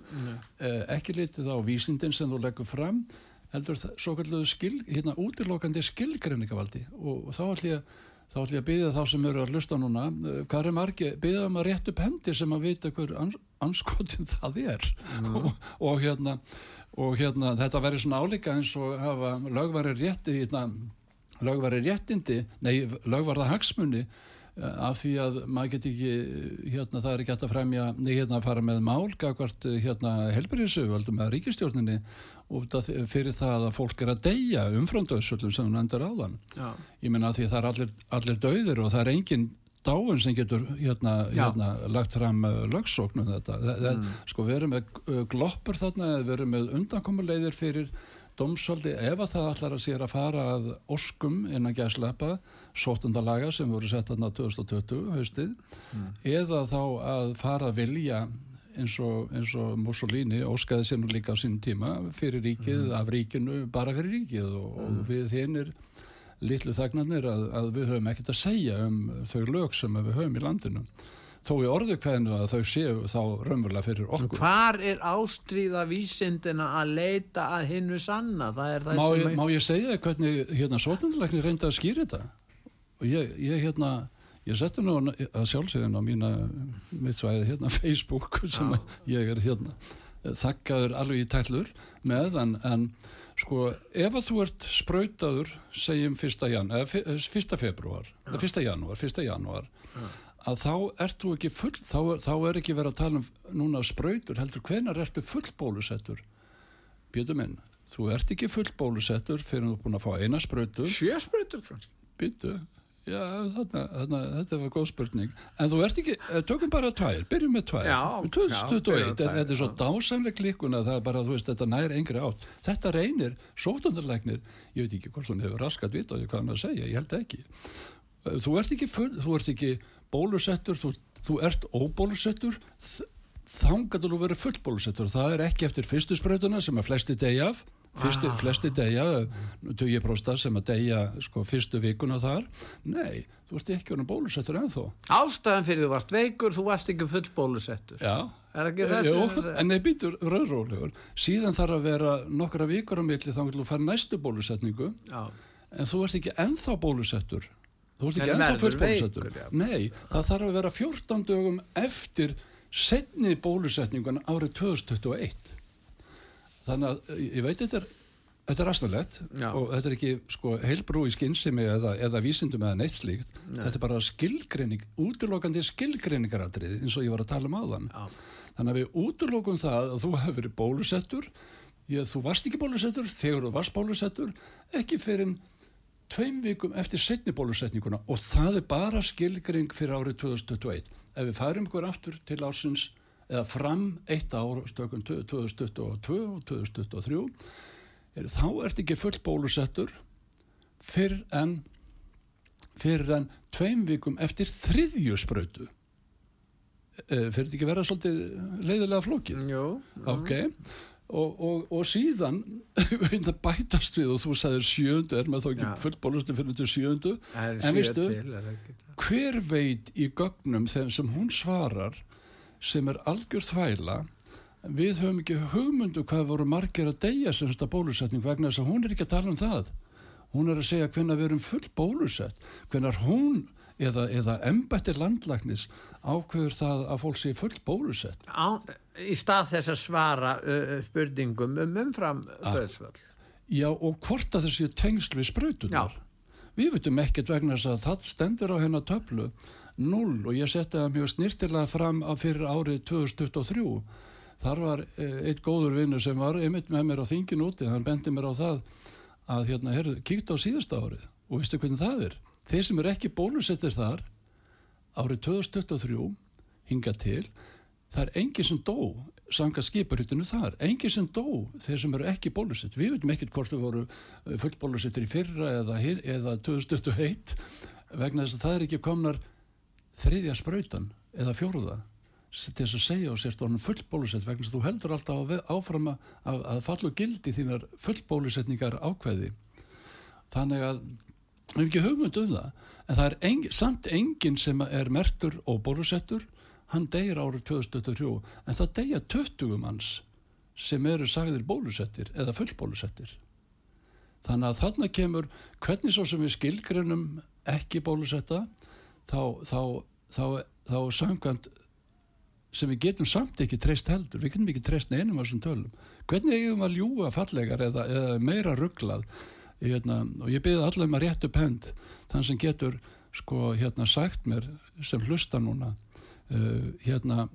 eh, ekki litið á vísindin sem þú leggur fram, heldur svo kalluðu skil, hérna, útilokandi skilgreiningavaldi og, þá ætlum ég þá ætlum ég að byggja þá sem eru að hlusta núna eh, hvað er margi, byggja um að rétt upp hendi sem að vita hver ans, anskotin það er. Og, og hérna og hérna þetta verður svona álíka eins og hafa lögværi rétti hérna, lögværi réttindi nei, lögvarða hagsmunni af því að maður get ekki hérna, það er ekki hægt að fremja hérna, að fara með mál gagvart hérna, helbriðsöfaldum eða ríkistjórninni af því- fyrir það að fólk er að deyja umframdöðsöldum sem hún endur áðan. Já, ég menna því það er allir, allir dauðir og það er engin dáin sem getur hérna, hérna lagt fram lögsóknum þetta. Það, mm. sko við erum með gloppur þarna við erum með undankomuleiðir fyrir dómsvaldi. Ef að það allar að sér að fara að oskum innan gæslepa sóttundalaga sem voru sett þarna 2020 haustið eða þá að fara að vilja eins og, eins og Mussolini óskaði sér nú líka á sínum tíma fyrir ríkið, af ríkinu, bara fyrir ríkið. Og, og við hinnir litlu þagnarnir að, að við höfum ekkert að segja um þau lög sem við höfum í landinu. Þó í orðu hvernig að þau séu þá raunverulega fyrir okkur. Hvar er ástríða vísindina að leita að hinnu sanna? Það það má, sem ég, má ég segja hvernig hérna sótundalegnir reyndi að skýra þetta og ég, ég hérna ég setti nú að sjálfsögðin á mína mitt svæði hérna Facebook sem Já. ég er hérna þakkaður alveg í tællur með en, en sko ef að þú ert sprautaður segjum 1. jan, eða eh, 1. februar eða 1. janúar, 1. janúar að þá ert þú ekki full þá, er- þá er ekki verið að tala um núna sprautur heldur hvenar ertu full bólusettur Pétur minn, þú ert ekki full bólusettur fyrir þú ert búin að fá eina sprautu Sjösprutur kannski? Býtu, já, þarna, þarna, þetta var góð spurning. En þú ert ekki, eh, tökum bara tvær, byrjum með tvær. Já, Með já, 2021, byrjum með þetta er svo dásamleg klikkuna, það er bara, þú veist, þetta nær engri átt. Þetta reynir, sótundarlegnir, ég veit ekki hvort hún hefur raskat vita því hvað hann að segja, ég held ekki. þú ert ekki, full, þú ert ekki bólusettur, þú, þú ert óbólusettur þangaður þú verið fullbólusettur það er ekki eftir fyrstu spröðuna sem að flesti degja af Fyrsti, ah. flesti degja, 20% sem að degja sko, fyrstu vikuna þar. Nei, þú ert ekki orðin bólusettur ennþá. Ástæðan fyrir þú varst veikur, þú varst ekki full bólusettur. Já, er Jú, en nei, býtur röðrólegur síðan þarf að vera nokkra vikur á milli þá vil þú fara næstu bólusetningu. Já. en þú ert ekki ennþá bólusettur. Þú ert ekki ennþá full bólusettur. veikur, Nei, það þarf að vera 14 dögum eftir setni bólusetningun árið 2021 þannig að ég veit þetta er Þetta er aðstæðlegt og þetta er ekki sko, heilbrú í skinnsimi eða, eða vísindum eða neitt slíkt. Nei. Þetta er bara skilgreining, útlokandi skilgreiningaratrið eins og ég var að tala um áðan. Já. Þannig að við útlokum það að þú hefur verið bólusettur, ég, þú varst ekki bólusettur, þegar þú varst bólusettur, ekki fyrir tveim vikum eftir setni bólusetninguna og það er bara skilgreining fyrir árið 2021. Ef við færum ykkur aftur til ásins eða fram eitt ár stökun 2022 og 2023 er, þá ert ekki full bólusettur fyrir en fyrir en tveim vikum eftir þriðju spröytu e, fyrir þetta ekki vera svolítið leiðilega flókið? Jó, ok. Og, og, og síðan bætast við og þú sagðir sjöndu er maður þá ekki ja. full bólusettur fyrir þetta sjöndu en veistu hver veit í gögnum þeim sem hún svarar sem er algjör þvæla. Við höfum ekki hugmyndu hvað voru margir að deyja sem þetta bólusetning vegna þess að hún er ekki að tala um það. Hún er að segja hvernig við erum full bólusett hvernig hún eða, eða embættir landlagnis ákveður það að fólk sé full bólusett. Á, í stað þess að svara uh, spurningum um umfram döðsvöld Já og hvort að þessi tengsl við spröytunar við veitum ekkert vegna þess að það stendur á hennar töflu 0 og ég setti það mjög snirtilega fram fyrir árið 2023 þar var eh, eitt góður vinnu sem var einmitt með mér á þingin úti hann bendi mér á það að hérna, herru, kíkt á síðasta árið og veistu hvernig það er? Þeir sem er ekki bólusettir þar árið 2023 hinga til það er enginn sem dó sanga skiparhyttinu þar, enginn sem dó þeir sem eru ekki bólusett, við veitum ekkert hvort þau voru eh, fullbólusettir í fyrra eða, eða 2021 vegna þess að það er ekki komnar þriðja spröytan eða fjóruða til þess að segja og sérst orðin fullbólusett vegna að þú heldur alltaf áfram að, að, að fallu gildi þínar fullbólusetningar ákveði. Þannig að við hefum ekki hugmynd um það en það er eng, samt enginn sem er mertur og bólusettur hann deyir árið 2023 en það deyja 20 manns sem eru sagðir bólusettir eða fullbólusettir. Þannig að þarna kemur hvernig svo sem við skilgrunum ekki bólusetta þá, þá, þá, þá samkvæmt sem við getum samt ekki treyst heldur. Við getum ekki treyst neinum á þessum tölum. Hvernig eigum að ljúa fallegar eða, eða meira rugglað hérna, og ég byrði allavega um rétt upp hend þann sem getur sko hérna sagt mér sem hlusta núna uh, hérna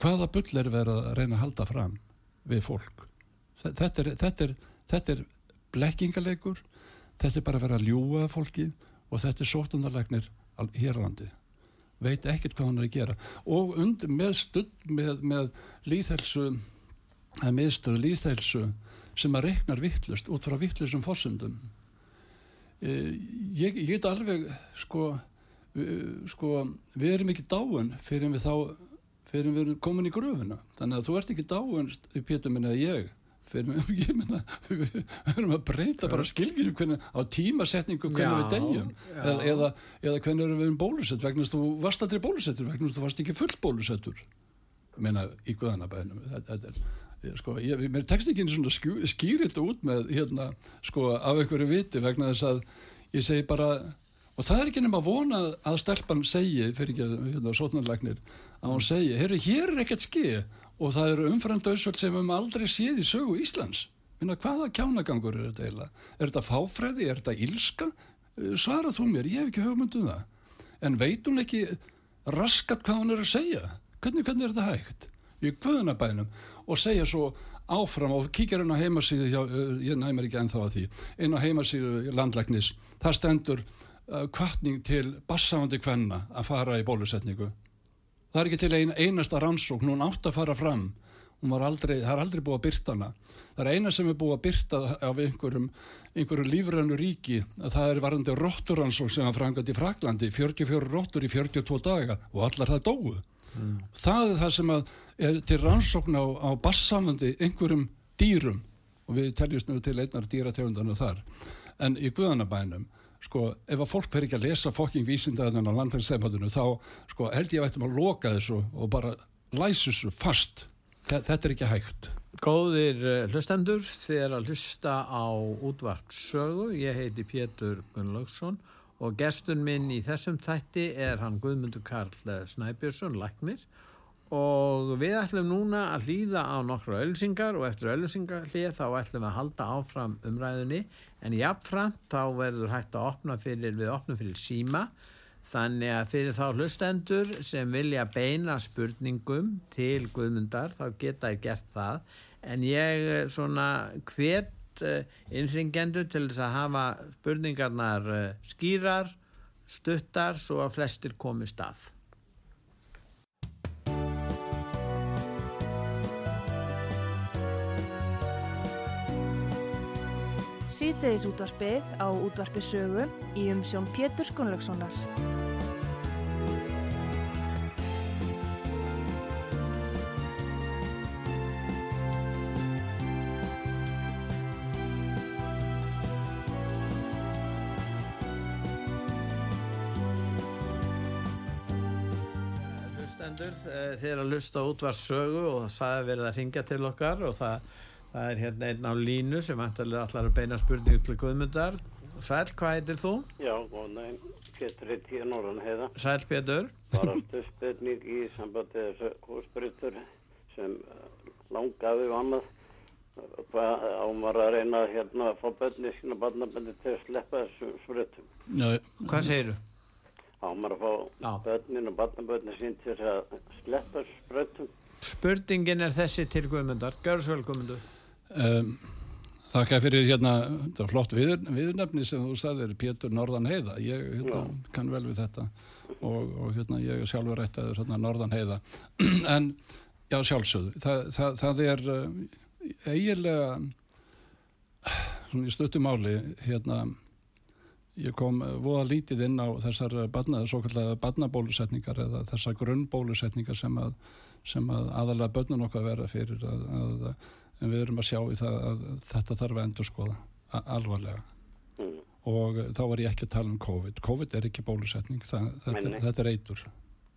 hvaða bull er verið að reyna að halda fram við fólk? Þetta er, þetta er, þetta er blekkingaleikur þetta er bara að vera að ljúa fólki og þetta er sótunarlegnir hér á landi. Veit ekkert hvað hann er að gera. Og und, með studd með, með líðhelsu að miðstöðu líðhelsu sem að reknar vittlust út frá vittlusum fórsöndum e, ég, ég get alveg sko, vi, sko við erum ekki dáin fyrir við þá fyrir við erum komin í gröfuna þannig að þú ert ekki dáin í pétum minna eða ég við erum að breyta bara skilgjum hvernig, á tímasetningu hvernig já, við degjum eða, eða, eða hvernig erum við um bólusett vegna þú varst aldrei bólusettur vegna þú varst ekki full bólusettur. Menna í guðanabænum þetta er sko, ég, mér tekst ekki einu svona skýr þetta út með hérna, sko, af einhverju viti vegna þess að ég segi bara og það er ekki nema vona að stelpann segi, fyrir ekki að hérna, sótnarlegnir að hún segi, heyrðu, hér er ekkert skið og það eru umframdauðsvöld sem við hefum aldrei séð í sögu Íslands. Minna, hvaða kjánagangur er þetta eiginlega? Er þetta fáfræði, er þetta ílska eh, svarað þú mér, ég hef ekki hugmynduð um það. En veit hún ekki raskat hvað hún er að segja? Hvernig, hvernig er þetta hægt? Í guðunabænum og segja svo áfram og kíkja hérna á heimasíðu hjá, eh, ég næmur ekki ennþá að því inn á heimasíðu landlæknis. Það stendur kvartning til bassáandi kvenna að fara í bólusetningu það er ekki til ein, einasta rannsókn. Hún átt að fara fram. Aldrei, það er aldrei búið að byrta hana. Það er eina sem er búið að byrta af einhverjum, einhverjum lífrænu ríki að það er varandi rótturansók sem var frangat í Fraklandi 44 róttur í 42 daga og allar það dóu. Mm. það er það sem er til rannsókn á, á bassamöndi einhverjum dýrum. Og við teljumst nú til einnar dýrategundanu þar. En í Guðanabænum sko, ef að fólk fer ekki að lesa fokking vísindaðan á landhagsstefnatunu þá sko, held ég að ættum að loka þessu og bara læsa þessu fast þetta er ekki hægt Góðir eh, hlustendur, er að hlusta á útvarpsögu. Ég heiti Pétur Gunnlaugsson og gestun minn í þessum þætti er hann Guðmundur Karl Snæbjörnsson, Læknir. Og við ætlum núna að hlýða á nokkru ölsingar og eftir ölsingar hlýða þá ætlum við að halda áfram umræðunni. En jáfnframt þá verður hægt að opna fyrir, við opnum fyrir síma. Þannig að fyrir þá hlustendur sem vilja beina spurningum til Guðmundar þá geta ég gert það en ég eh, svona hvet eh, innringendur til þess að hafa spurningarnar eh, skýrar, stuttar svo að flestir komi stað. Sýteðis útvarpið á útvarpisögu í umsjón Pétur Skunlökssonar. þeir að lusta út var sögu og það er verið að ringja til okkar og það, það er hérna einn á línu sem allar að beina spurningu til Guðmundar. Sæl, hvað heitir þú? Já, góð næn, Pétur heiti ég Norran heiða. Sæl, Pétur. Bara aftur spurning í sambandi þessu húsbryttur sem eh, langaði og annað. Hvað ámar að reyna hérna að fá bönni sína barnaböndi til að sleppa þessu spryttum Hvað segir þú? ámar að fá börnin og barnabörnin sín til að sleppa spröttum Spurningin er þessi til Guðmundar. Gjör svo vel Guðmundur um, Þakka fyrir hérna þetta er flott við, viðnefni sem þú sagðir Pétur Norðan Heiða. Ég hérna, kann vel við þetta og, og hérna ég er sjálfur rættaður hérna, Norðan Heiða. En já sjálfsögðu það, það, það er uh, eiginlega svona í stuttumáli hérna ég kom voða lítið inn á þessar badna, svo kallega badnabólusetningar eða þessar grunnbólusetningar sem að, sem að aðalega börnun okkar verða fyrir að, að, en við erum að sjá í það að þetta þarf að endur skoða alvarlega. Mm. og þá var ég ekki að tala um COVID. COVID er ekki bólusetning, það, þetta, þetta er eitur.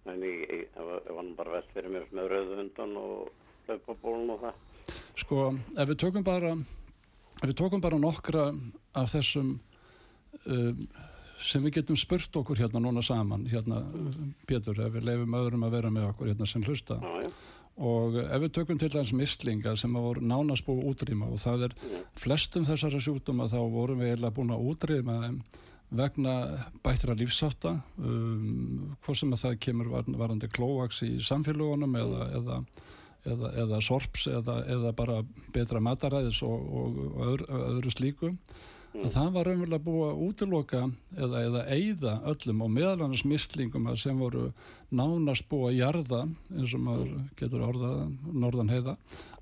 Nei, ég, var bara veld fyrir mér með rauðundan og hlaupabólun og það. Sko, ef við tökum bara ef við tökum bara nokkra af þessum um, sem við getum spurt okkur hérna núna saman hérna Pétur, ef við lefum öðrum að vera með okkur hérna sem hlusta og ef við tökum til þess mislinga sem að voru nánast búið útrýma og það er flestum þessara sjúkdóma þá vorum við eiginlega búin að útrýma vegna bættra lífsáta um, hvort sem að það kemur varandi klóvaks í samfélagunum eða, eða, eða, eða sorps eða bara betra mataræðis og, og öðru, öðru slíku að það var raunverulega búið að útiloka eða, eða eigða öllum og meðalannars mislingum sem voru nánast búið að jarða eins og maður getur orðað norðan heiða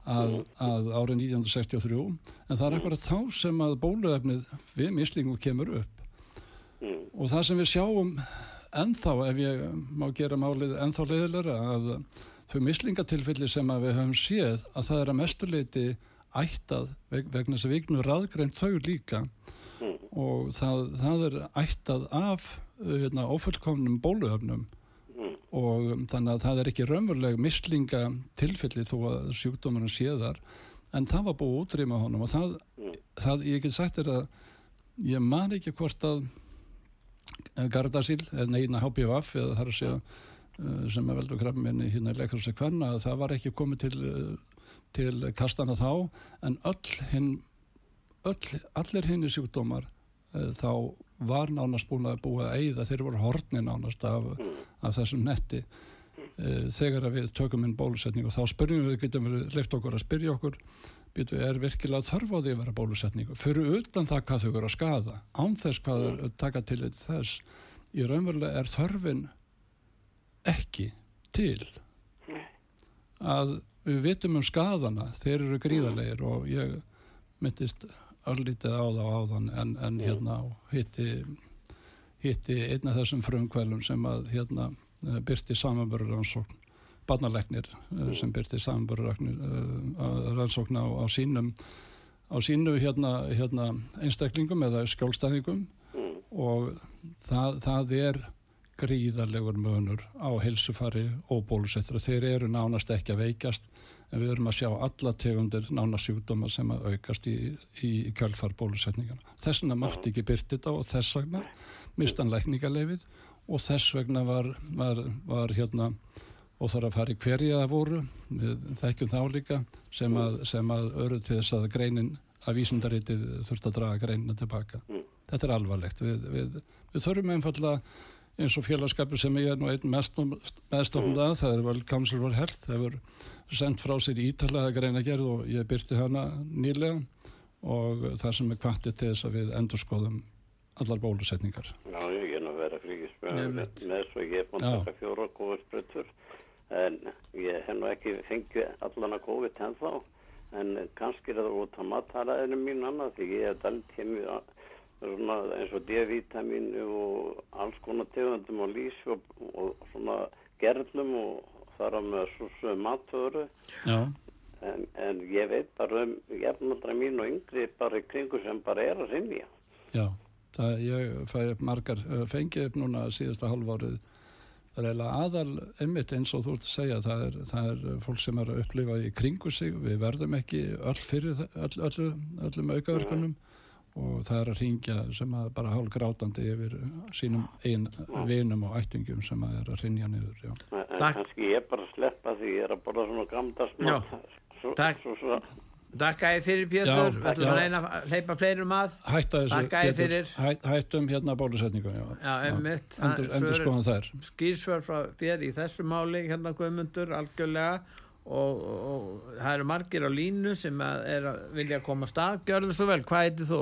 að, að árið 1963 en það er eitthvað þá sem að bóluefnið við mislingum kemur upp. Og það sem við sjáum ennþá ef ég má gera málið ennþá leiðilega að þau mislingatilfelli sem við höfum séð að það er að mestuleiti ættað vegna þess að við egnum raðgreint þau líka mm. og það, það er ættað af hérna, ofullkomnum bóluöfnum mm. og um, þannig að það er ekki raunveruleg mislinga tilfelli þó að sjúkdómarinn séðar en það var búið útrýma honum og það, mm. það ég get sagt er að ég man ekki hvort að Gardasil, eða neina HPVF eða þar að segja uh, sem er veldur krabminni hérna í leikarsa kvanna það var ekki komið til uh, til kastana þá en öll hinn öll, allir hinn í sjúkdómar uh, þá var nánast búin að búa að eigða þeir voru horni nánast af, af þessum netti uh, þegar við tökum inn bólusetning og þá spyrjum við, getum við leift okkur að spyrja okkur býtu, er virkilega þörf á því að vera bólusetning fyrir utan það hvað þau eru að skada án þess hvað þau mm. taka til þess í raunverulega er þörfin ekki til að við vitum um skadana, þeir eru gríðarlegar og ég myndist allítið á það áðan en, en hérna hitti hitti einn af þessum frumkvælum sem að hérna eh, byrti samanbörur rannsókn barnalegnir eh, sem byrti samanbörur rannsókn á, á sínum á sínu hérna, hérna einstaklingum eða skjólstæðingum. Mm. og það, það er gríðarlegur munur á helsufari og bólusettra. Þeir eru nánast ekki að veikast en við erum að sjá alla tegundir nánast sjúkdóma sem að aukast í, í kjölfar bólusetningana. Þess vegna mátti ekki byrti þetta og þess vegna mistan lækningarleifið og þess vegna var, var, var hérna og þarf að fara í hverja það voru, við þekkjum þá líka sem að, sem að öru til þess að greinin að vísundaritið þurft að draga greinina tilbaka. Mm. Þetta er alvarlegt. Við, við, við þurfum einfallega eins og félagskapur sem ég er nú einn meðstofnum að, það er vel Council for Health, það hefur sendt frá sér ítalega greina gerð og ég byrti hana nýlega og það sem er kvartið til þess að við endurskoðum allar bólusetningar. Já, ég er nú að vera fríkismjöð Nei, með, með svo ég er búin að taka fjóra COVID-sprutur en ég hef nú ekki fengið allan að COVID ennþá en kannski er það út af mataraðinu mín annað því ég hef dælt heimi svona eins og D-vitamin og alls konar tegundum og lísi og, og svona gerlum og þar á með svo matvöru. En, en ég veit bara um jafnaldra mín og yngri bara í kringu sem bara er að sinja já. Það, ég fæ upp margar, eh, fengi upp núna síðasta halvárið reyla aðal einmitt eins og þú ert að segja það er, það er fólk sem er að upplifa í kringu sig, við verðum ekki öll fyrir það- öll, öllu, öllum aukaverkunum og það er að ringja sem að bara hálf grátandi yfir sínum einn vinum og ættingum sem að er að rinja niður já. En Takk. kannski ég bara sleppa því ég er að borða svona gamdast Já. svo, Takk. svo, svo, Takk að ég fyrir Pétur, Já, við ætlum að reyna að hleypa fleirum að Hætta þessu Þakka þér Pétur. fyrir. Hæ, hættum hérna bólusetningu. Endur, Það- skoðan þær skýrsvar frá þér í þessu máli hérna Guðmundur algjörlega og, og það eru margir á línu sem að er að vilja koma að stað gjörðu svo vel, hvað heitir þú?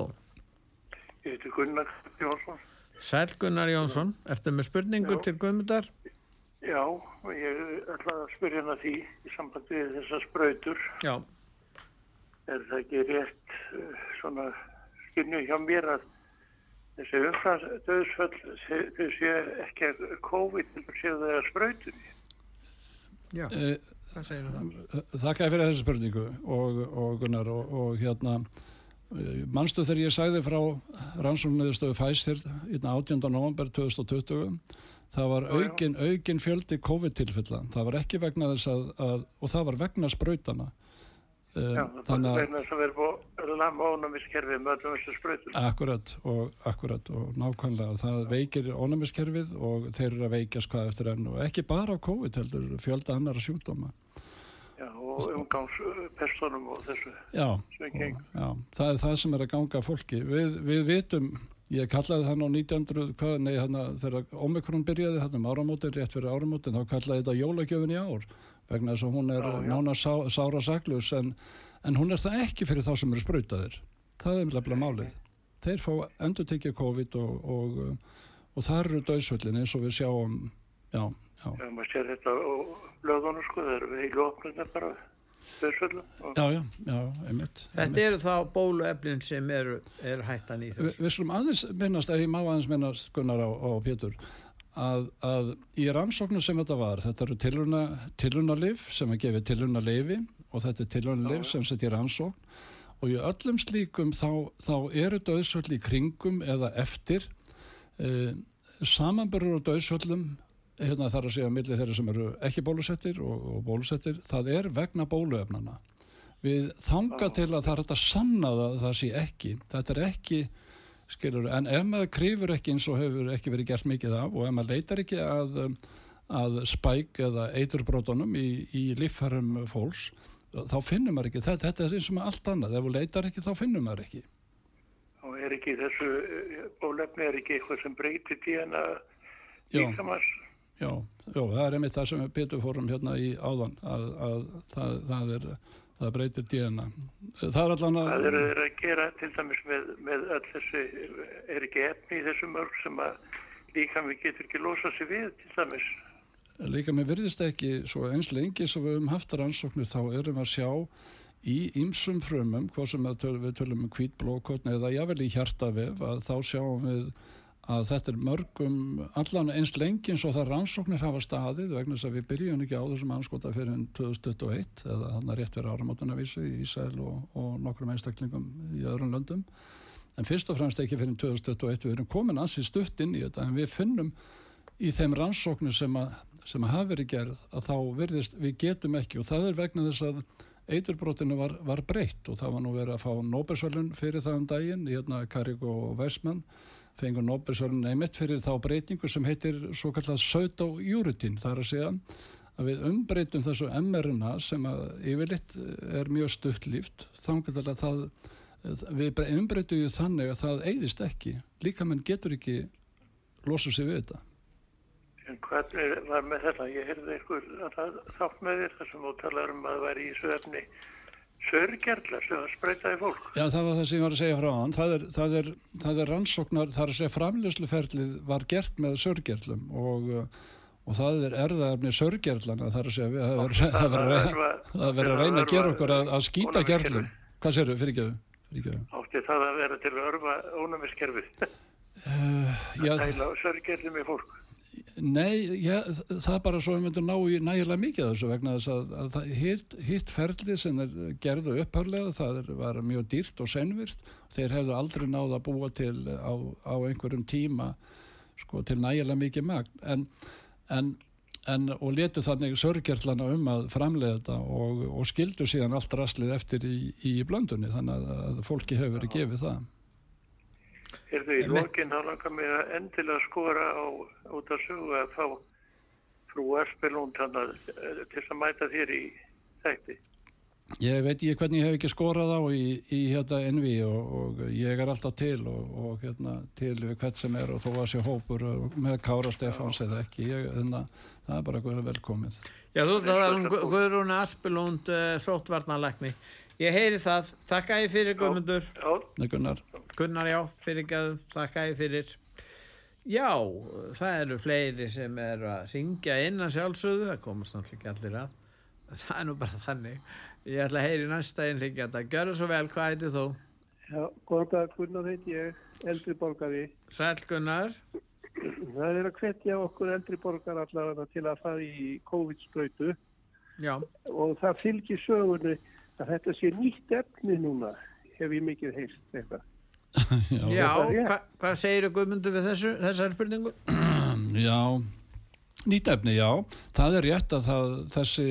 Ég heiti Gunnar Jónsson. Sæl Gunnar Jónsson, ertu með spurningu Já. til Guðmundar? Já, ég ætla að spyrja hana því í sambandi við þessar sprautur. Já, Er það ekki rétt uh, svona skynju hjá mér að þessi umfransdöðsföll þau séu ekki að COVID séu það að sprautur. já, eh, hvað segir það? Þakka fyrir þessu spurningu og, og Gunnar og, og hérna eh, manstu þegar ég sagði frá rannsóknuðustöfu Pfizer í 18. november 2020 það var aukin, aukin fjöldi COVID-tilfella. Það var ekki vegna þess að, að og það var vegna sprautana Um, Já, þannig að vegna þess að vera búið að lama ónæmiskerfið með öllum þessu sprautur. Akkurat og, akkurat og nákvæmlega. Það veikir ónæmiskerfið og þeir eru að veikjast hvað eftir enn. Og ekki bara á COVID heldur fjölda annara sjúkdóma Já, og umgangspersonum og þessu Já, já, það er það sem er að ganga fólki. Við, við vitum, ég kallaði þann á 1900, hvað, nei, hana, þegar Omikron byrjaði hann um áramótin, rétt fyrir áramótin, þá kallaði þetta jólagjöfin í ár, vegna þess að hún er nána sá, sára saklus, en, en hún er það ekki fyrir þá sem eru sprautaðir. Það er nefnilega málið. Þeir fá endur tekið COVID og, og, og það eru döðsvöllin eins og við sjáum, já, Já, maður sér þetta á löðunum sko, það eru heilu opnirna bara Já, já, já, einmitt. Þetta eru þá bólueflin sem eru, eru hættan í Vi, þessu. við slum aðeins minnast, ef ég má aðeins minnast Gunnar á, á Pétur að, að í rannsóknu sem þetta var þetta eru tilruna, tilrunalif sem að gefi tilrunalifi og þetta er tilrunalif sem setja í rannsókn og í öllum slíkum þá, þá eru döðsvöld í kringum eða eftir eh, samanbörur á döðsvöldum hérna þar að segja á milli þeirra sem eru ekki bólusettir og, og bólusettir það er vegna bóluefnana við þanga til að það er hægt að sanna það, sé ekki. Þetta er ekki skilur, en ef maður krifur ekki eins og hefur ekki verið gert mikið af og ef maður leitar ekki að, að spæk eða eiturbrótunum í, í líffærum fólks þá finnum maður ekki, þetta, þetta er eins og með allt annað. Ef þú leitar ekki þá finnum maður ekki. Og er ekki þessu eh, bólefni, er ekki eitthvað sem breytir DNA Já. líkamans? Já, já, það er einmitt það sem við betur fórum hérna í áðan að, að það, það er það breytir DNA það er allan að eru þeir að gera til dæmis með, með öll þessi, er ekki efni í þessu mörg sem að líka við getur ekki losa sig við til dæmis? líka með virðist ekki svo eins lengi sem við höfum haft rannsóknir þá erum við að sjá í ymsum frumum, hvað sem við tölum um hvít blókotni eða jável í hjartavef að þá sjáum við að þetta er mörgum allan eins lengi eins og það rannsóknir hafa staðið vegna þess að við byrjum ekki á þessum anskota fyrir enn 2021 eða hann er rétt verið áramótunavísu í Ísæl og, og nokkrum einstaklingum í öðrum löndum. En fyrst og fremst ekki fyrir enn 2021 við erum komin ansið stutt inn í þetta en við finnum í þeim rannsóknir sem að, sem að hafa verið gerð að þá verðist við getum ekki og það er vegna þess að eiturbrotinu var, var breytt og það var nú verið að fá Nóbersvölun fyrir það um daginn, hérna Karik og Weissmann fengur Nóbersvölun einmitt fyrir þá breytingu sem heitir svo kallað pseudo-juritin, það er að segja að við umbreytum þessu MR-na sem að yfirleitt er mjög stuttlíft, þannig að það við umbreytum þannig að það eigðist ekki, líka menn getur ekki losa sig við þetta. En hvað var með þetta? Ég heyrði einhver þátt með þér þar sem þú talar um að það væri í söfni sörgerlar sem að spreytaði fólk. Já, það var það sem ég var að segja frá hann. Það er, það er, það er rannsóknar, það er að segja framlösluferlið var gert með sörgerlum og, og það er erðaðarni sörgerlana, það er að segja að það verður að reyna að gera okkur að, að skýta gerlum. Hvað sér þau, fyrirgeðu? Átti það að vera til að örfa ónæmiskerfið? Uh, að tæla sörgerlum í fólk? Nei, ja, það er bara svo að við myndum ná í nægilega mikið af þessu vegna þess að, að það hitt, hitt ferlið sem er gerðu upphörlega, það er, var mjög dýrt og senvirt, þeir hefðu aldrei náða að búa til á, á einhverjum tíma sko, til nægilega mikið magn. En, en, en og letu þannig sörgerlana um að framlega þetta og, og skildu síðan allt rastlið eftir í, í blöndunni þannig að fólki hefur verið gefið það Er þau í lókinn þá langar mig að endilega skora á út að sögu að fá frú Aspelund eh, til að mæta þér í þætti? Ég veit ég hvernig ég hef ekki skorað á í, í hérna envi og, og ég er alltaf til og, og hérna til við hvert sem er og þó að sé hópur með Kára Stefáns eða ekki, ég, hérna, það er bara velkomið. Já þú talar um Guðrún Aspelund uh, sóttvarnalekni. Ég heyri það, þakka ég fyrir Guðmundur. Gunnar. Gunnar já, fyrir gæðu, þakka ég fyrir. Já, það eru fleiri sem er að ringja inn að sjálfsögðu, það komast náttúrulega ekki allir að. Það er nú bara þannig. Ég ætla að heyri næsta einn ringja þetta. Gjör það svo vel, hvað heitir þú? Já, góðan dag, Gunnar heit ég eldri borgari. Sæl Gunnar. Það er að hvetja okkur eldri borgar allavega til að fara í COVID-spröytu og það fylgir sögunni að þetta sé nýtt efni núna hef ég mikið heist eitthvað. Já, já hva, hvað segir þú Guðmundur við þessu, þessar spurningu? Já, nýtt efni, já. Það er rétt að það, þessi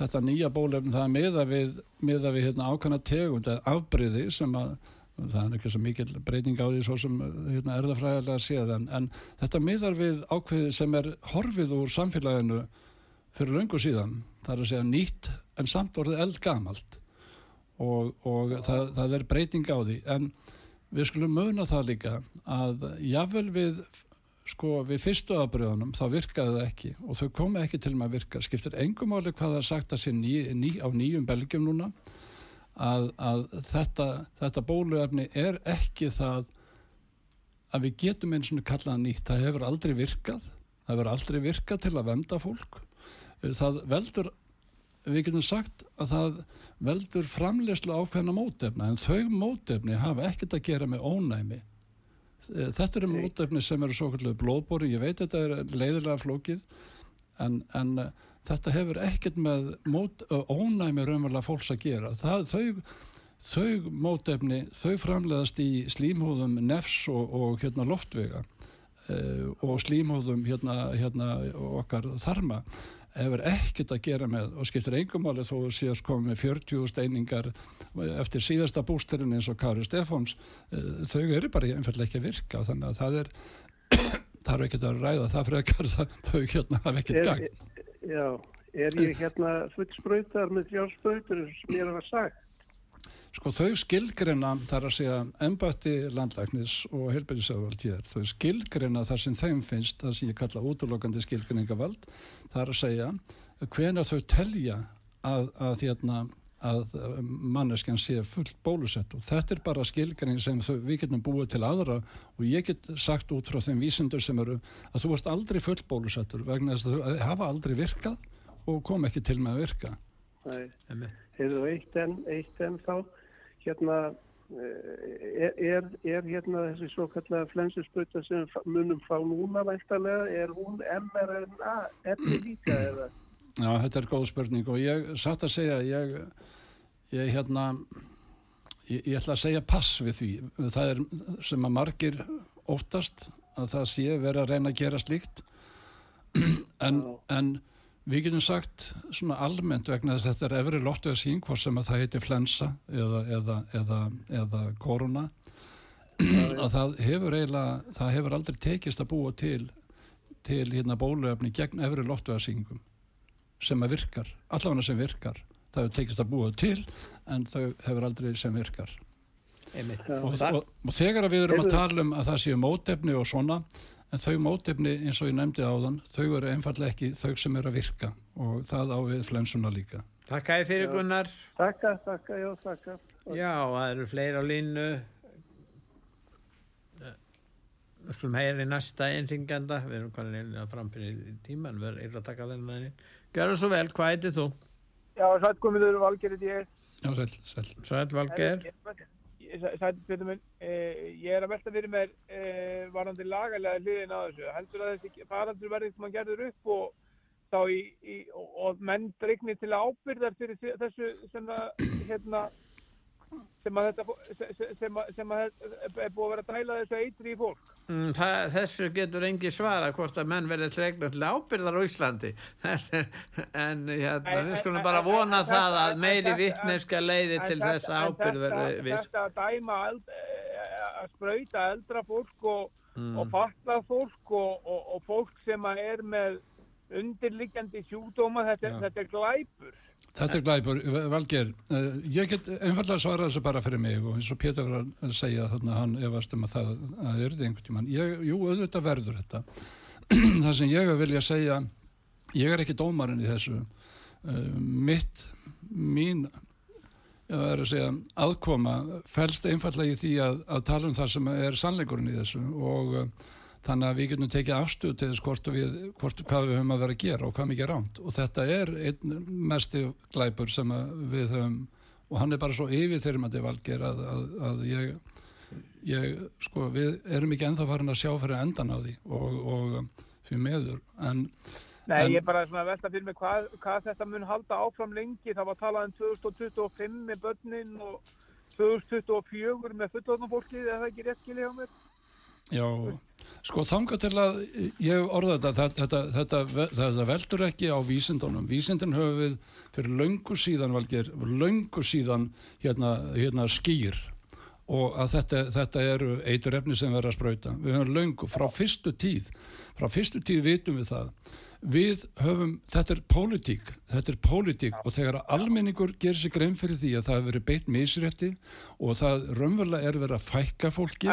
þetta nýja bólefni það er meða við, meða við hérna, ákvæmna tegund eða afbreyði sem að það er ekki svo mikil breyting á því svo sem hérna, erðafræðilega séð en, en þetta meðar við ákveði sem er horfið úr samfélaginu fyrir löngu síðan. Það er að segja nýtt en samt orðið eldgamalt. Og, og það, það er breyting á því. En við skulum mögna það líka að jável við sko við fyrstu aðbröðunum þá virkaði það ekki. Og þau komi ekki til að virka. Skiptir engum áli hvað það er sagt að sé ný, ný, á nýjum belgjum núna að, að þetta, þetta bóluefni er ekki það að við getum eins og kallaða nýtt. Það hefur aldrei virkað. Það hefur aldrei virkað til að venda fólk. Það veldur við getum sagt að það veldur framlegslu ákveðna mótefna en þau mótefni hafa ekkert að gera með ónæmi. Eh, þetta eru mótefni sem eru svo kallu blóðbóri, ég veit þetta er leiðilega flókið en, en eh, þetta hefur ekkert með mót, ónæmi raunverulega fólks að gera. Það, þau, þau mótefni þau framlegast í slímhóðum nefs og, og hérna loftvega uh, og slímhóðum hérna, hérna okkar þarma hefur ekkert að gera með og skiptir engum áli þó síðast komið með 40 steiningar eftir síðasta bústurinn eins og Kári Stefáns eh, þau eru bara einfallega ekki að virka þannig að það er er ekkert að ræða það frekar það, þau hérna hafa ekkert gang Já, er ég hérna full spröytar með þrjá spröytur sem ég hafa sagt Sko þau skilgrina þar að segja ennbætti landlæknis og helbæðisöfald þau skilgrina þar sem þeim finnst það sem ég kalla útlokandi skilgriningavald þar að segja hvena þau telja að, að, hérna, að manneskjan sé full bólusett. Og þetta er bara skilgræn sem þau, við getum búið til aðra og ég get sagt út frá þeim vísindur sem eru að þú varst aldrei full bólusettur vegna þess að þau hafa aldrei virkað og kom ekki til með að virka. Nei, hefur þú eitt enn eitt enn þá hérna eh, er, er, er hérna þessi svo kallega flensusbruta sem munum fá núna væntalega, er hún mRNA eftir líka eða? Já, þetta er góð spurning og ég satt að segja, ég, ég hérna, ég, ég ætla að segja pass við því. Það er sem að margir óttast að það sé verið að reyna að gera slíkt en, en við getum sagt svona almennt vegna þess að þetta er efri loftuða sín hvort sem að það heiti flensa eða, eða, eða, eða korona að það hefur eiginlega, það hefur aldrei tekist að búa til til hérna bóluefni gegn efri loftuða síngum sem að virkar, allavega sem virkar. Það hefur tekist að búa til en þau hefur aldrei sem virkar. Og, og, og þegar við erum að tala um að það séu mótefni og svona en þau mótefni eins og ég nefndi á þann þau eru einfallega ekki þau sem eru að virka. Og það á við flensuna líka. Takk að þið fyrir Gunnar. Takka, takka, já, takka Já, það eru fleiri á línu. Við skulum heyra í næsta einringanda við erum kannan að framfyrir tíman við erum að taka þennan einn Gjör það svo vel, hvað heitir þú? Já, sætt komiður Valger þetta ég. Já. Sætt Valger. Sætt Petur minn, eh, ég er að velta fyrir mér eh, varandi lagalega hliðin á þessu. Heldur að þessi farandur verðið sem hann gerður upp og í, í og, og menn dregnir til ábyrðar fyrir þessu sem það, hérna, sem að þetta sem að, sem að er búið að vera að dæla þessu eitri í fólk mm, það, þessu getur engi svara hvort að menn verður tregna til ábyrðar á Íslandi en hérna, við skulum bara vona en, það að meiri vittneska leiði til þess að ábyrð verður viss þetta að dæma eh, að spröyta eldra fólk og, mm. og fatlað fólk og, og, og fólk sem er með undirliggjandi sjúdóma þetta, þetta er glæpur Þetta er glæpur, Valger, uh, ég get einfallega svara þessu bara fyrir mig og eins og Pétur var að segja þarna hann efast um að það að er þetta einhvern tíman. Ég, jú, auðvitað verður þetta. það sem ég vilja segja, ég er ekki dómarinn í þessu. Uh, mitt, mín, ég verður að segja, aðkoma fælst einfallega í því að, að tala um það sem er sannleikurinn í þessu og uh, þannig að við getum tekið afstuð til þess hvort við, hvort, hvað við höfum að vera að gera og hvað mikið ránt og þetta er einn mesti glæpur sem við höfum og hann er bara svo yfir þegar maður valgir að, að, að ég, ég sko við erum ekki enþá farin að sjá fyrir endan á því og, og því meður en Nei, en, ég er bara svona að velta fyrir mig hvað, hvað þetta mun halda áfram lengi, það var talað um 2025 með börnin og 2024 með fullorðnum fólkið, er það ekki rétt skilja á mér? Já, sko þanga til að ég orða þetta, þetta, þetta, þetta veldur ekki á vísindunum. Vísindun höfum við fyrir löngu síðan, valgir, löngu síðan hérna, hérna skýr og að þetta, þetta eru eitur efni sem verður að spröyta. Við höfum löngu, frá fyrstu tíð, frá fyrstu tíð vitum við það. Við höfum, þetta er pólitík, þetta er pólitík og þegar almenningur gerir sig grein fyrir því að það hefur verið beitt misrétti og það raunverulega er verið að fækka fólki,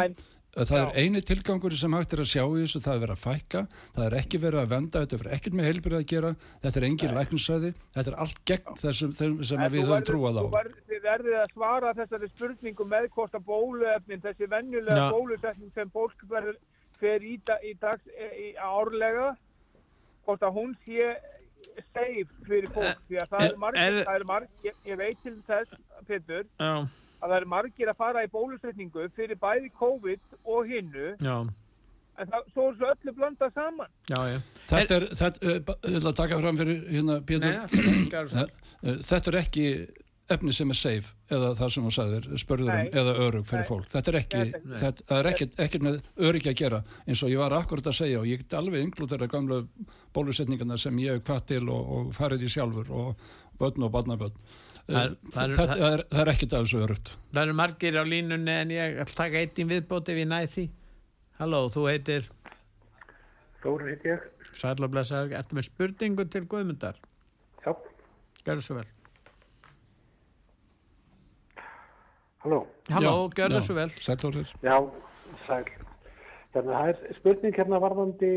það er eini tilgangur sem hægt er að sjá í þessu það er verið að fækka, það er ekki verið að venda þetta er ekkert með heilbyrðið að gera þetta er engin lækningssæði, þetta er allt gegn þessum sem við höfum trúað á. Þið verðið að svara þessari spurningu með hvort að bóluefnin þessi venjulega bólusetning sem fólk verður fer í, í dags í árlega hvort að hún sé safe fyrir fólk því að það er er margir ég, ég veit til þess, Petur Já að það er margir að fara í bólusetningu fyrir bæði COVID og hinnu en það, svo er svo öllu blanda saman. Já, já. Þetta er þetta, uh, að taka fram fyrir hérna Pétur. Þetta er ekki efni sem er safe eða það sem þú sagðir, spörðurum eða örug fyrir Nei. fólk, þetta er ekki Nei. þetta er ekkert, ekkert með öryggi að gera. Eins og ég var akkurat að segja og ég get alveg inklútera gamla bólusetningarna sem ég hef hvað til og, og farið í sjálfur og börn og barnabörn Það, það, það, það er, er ekkert þessu örugt. Það eru margir á línunni en ég ætla að taka eitt í viðbóti við næði því. Halló, þú heitir? Þóri heit ég. Sæla blessaður, ertu með spurningu til Guðmundar? Já. Gjör það svo vel. Halló. Halló, gjör það svo vel. Sælórir. Já, sæl. Þannig að það er spurning hérna varðandi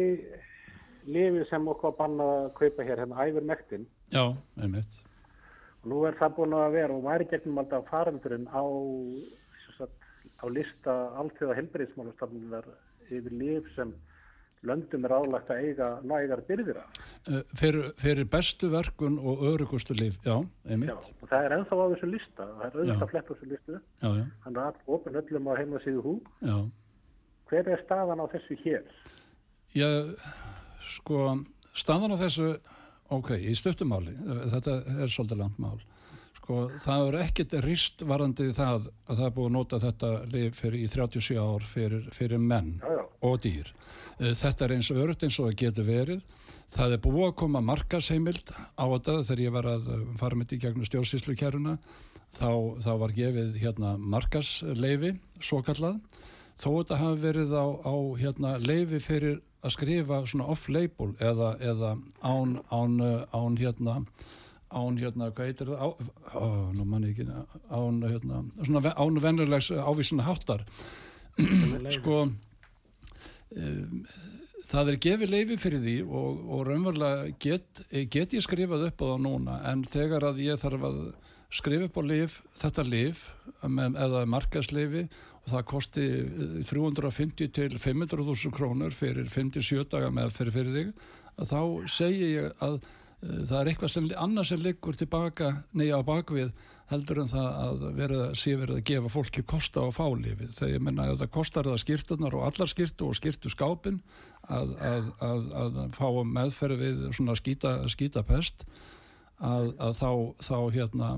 lifi sem okkur banna að kaupa hér, hérna æfur nektin. Já, einmitt Nú er það búin að vera og væri gegnum alltaf farandurinn á, á lista allþjóða helbriðsmálastafnunar yfir líf sem löndum er álægt að eiga nægar byrðir af. Uh, fyrir, fyrir bestu verkun og örugustu líf, já, einmitt. Já, og það er ennþá á þessu lista, það er auðvitað að fletta þessu listu, já, já. þannig að ofin öllum á heima síðu hú. Já. Hver er staðan á þessu hér? Já, sko, staðan á þessu, ok, í stöftumáli, þetta er svolítið langt mál. Sko, það er ekkit rist varandi það að það er búið að nota þetta lif fyrir í 37 ár fyrir, fyrir menn já, já. og dýr. Eh, þetta er eins og örugt eins og það getur verið. Það er búið að koma markasheimild á þetta þegar ég var að eh, fara mitt í gegnum stjórnsýslukeruna. Þá, þá var gefið hérna, markasleifi, svo kallað. Þó þetta hafi verið á, á hérna, leifi fyrir að skrifa off-label eða, eða án, án, án hérna án hérna, hvað heitir það, á, á, nú mann ekki, án hérna, svona án vennulegs ávísuna háttar sko um, það er gefið leifi fyrir því og, og raunverulega get, get ég skrifað upp á það núna en þegar að ég þarf að skrifa upp á lif, þetta lif með, eða markasleifi það kosti 350 til 500.000 krónur fyrir 57 daga með fyrir þig. Þá segir ég að Eh, það er eitthvað sem annars sem liggur tilbaka neyja á bakvið heldur en það að vera verið að gefa fólki kosta á fálífi þegar ég menna að það kostar það skýrtunar og allar skýrtu og skýrtu skápin að, að, að, að fá meðferði við svona skýta, skýta pest að þá, þá hérna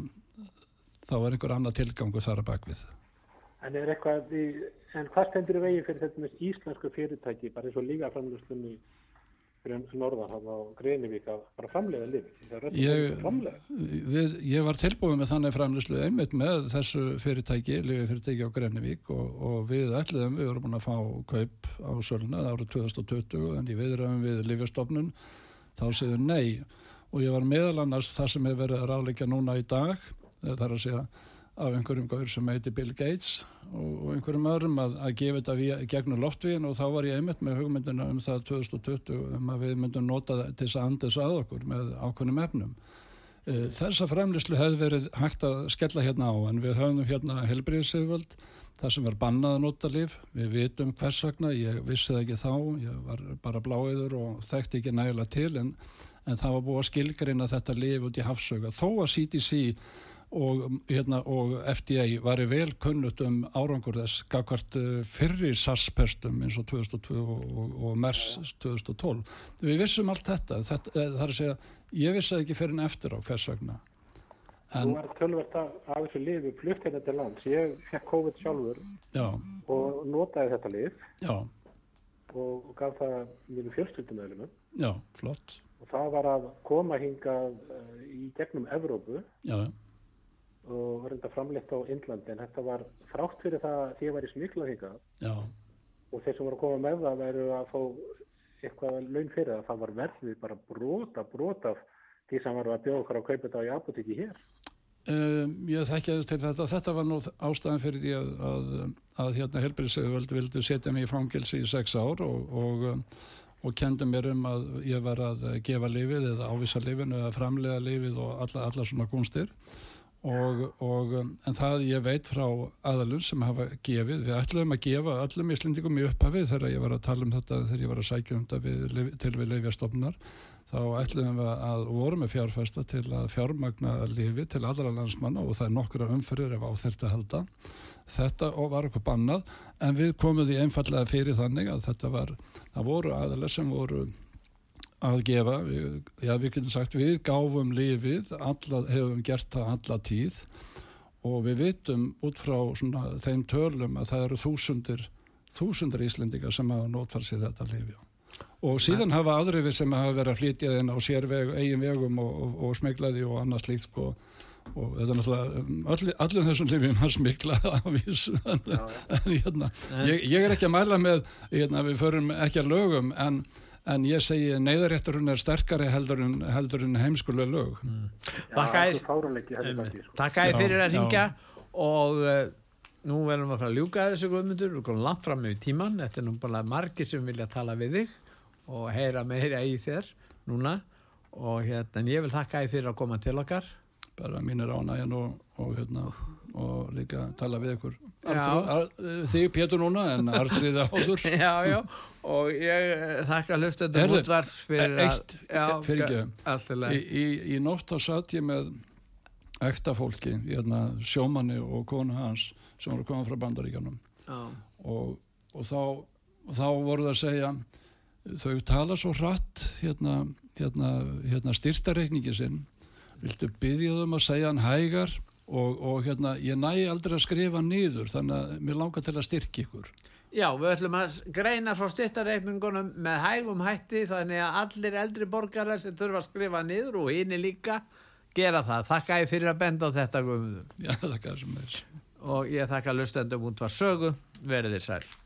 þá er einhver annar tilgangu þar að bakvið En eitthvað en hvað stendur í vegi fyrir þetta með íslensku fyrirtæki bara eins og líka framlöslunni fyrir norðarhaf á Greinivík að bara framlega lifi ég, við, ég var tilbúið með þannig framlegslu einmitt með þessu fyrirtæki lifi fyrirtæki á Greinivík og, og við ætluðum, við vorum búin að fá kaup á söluna árið 2020 en í viðræðum við Livjastofnun þá séðu nei. Og ég var meðal annars það sem hefur verið að ráleika núna í dag það er að segja af einhverjum gaur sem heiti Bill Gates og, og einhverjum öðrum að, að gefa þetta gegnum loftvíðin og þá var ég einmitt með hugmyndina um það 2020 um að við myndum nota til þess að andis að okkur með ákveðnum efnum. E, þessa fremlislu hefði verið hægt að skella hérna á en við höfum hérna helbriðsöfvöld það sem er bannað að nota líf. Við vitum hvers vegna, ég vissi það ekki þá, ég var bara bláiður og þekkti ekki nægilega til en, en það var búið að skilgreina þetta líf út í hafsöga. Þó að CDC og, hérna, og FDA var í vel kunnut um árangur þess gafkvært eh, fyrri SARS-pestum eins og 2002 og, og, og MERS 2012. Við vissum allt þetta, þetta eh, það er að segja, ég vissi ekki fyrir en eftir á hvers vegna. En, Þú var tölvert af þessu lifi flutt hérna til lands, ég fekk COVID sjálfur já. og notaði þetta lif já. og gaf það mínu fjölskyldumöðlum. Já, flott. Og það var að koma hingað uh, í gegnum Evrópu. Já, já og var reynda framleitt á Indlandi en þetta var frátt fyrir það því að væri smiklað hingað. Og þeir sem voru að koma með það væru að fá eitthvað laun fyrir það. Það var verðið bara brota brota því sem var að bjóða okkar að kaupa þetta á í apotekki hér. Um, Ég þekkjaðist til þetta. Þetta var nú ástæðan fyrir því að, að, að hérna helbriðsöguvöld vildu setja mig í fangilsi í sex ár og, og, og kendi mér um að ég var að gefa lifið eða ávisa lifinu eða framlega lifið og alla, alla svona kunstir Og, og, um, en það ég veit frá aðalun sem hafa gefið, við ætlum að gefa öllum íslendingum í upphafið þegar ég var að tala um þetta, þegar ég var að sækja um þetta við, til við leifjastofnar, þá ætlum við að voru með fjárfæsta til að fjármagna lifi til allra landsmanna og það er nokkura umfyrir ef á þetta halda. Þetta var okkur bannað en við komum því einfallega fyrir þannig að þetta var, það voru aðalega sem voru að gefa, við, já við getum sagt við gáfum lífið, alla, hefum gert það alla tíð. Og við vitum út frá svona, þeim törlum að það eru þúsundir þúsundir íslendingar sem hafa nótfært sér þetta lífi og síðan Æ. hafa aðrifir sem hafa verið að flytja þinn á sérveg, eigin vegum og, og, og smeklaði og annað slíkt sko. Og þetta er náttúrulega allir þessum lifin að smikla en, hérna, ég, ég er ekki að mæla með hérna, við förum ekki að lögum en en ég segi neyðarétturinn er sterkari heldur en, heldur en heimskulega lög. Mm. Takk að ég fyrir að ringja og uh, nú verðum við að fara að ljúka þessu guðmundur, við komum langt fram með tíman, þetta er nú bara margir sem vilja tala við þig og heyra meira í þér núna. Og hérna, en ég vil þakka þið fyrir að koma til okkar. Bara mínir ánægjan og, og, hérna, og líka tala við ykkur. Þig Pétur núna en Artriði áður. Já, já, og ég eh, þakka hlustöndum útvars fyrir eitt, að fyrir í, í, í nótt á satt ég með ekta fólki, hérna, sjómanni og konu hans sem voru komað frá bandaríkanum og, og þá, þá voru það að segja þau tala svo hratt hérna, hérna, hérna styrstareikningi sinn. Viltu byggja þum að segja hann hægar og, og hérna, ég næ aldrei að skrifa nýður þannig að mér langar til að styrkja ykkur Já, við ætlum að greina frá styrtareikningunum með hægum hætti þannig að allir eldri borgarar sem þurfa að skrifa nýður og hinn er líka gera það. Þakka ég fyrir að benda á þetta guðum. Já, þakka þessum þess. Og ég þakka lustendum út var sögu, verið þér sæl.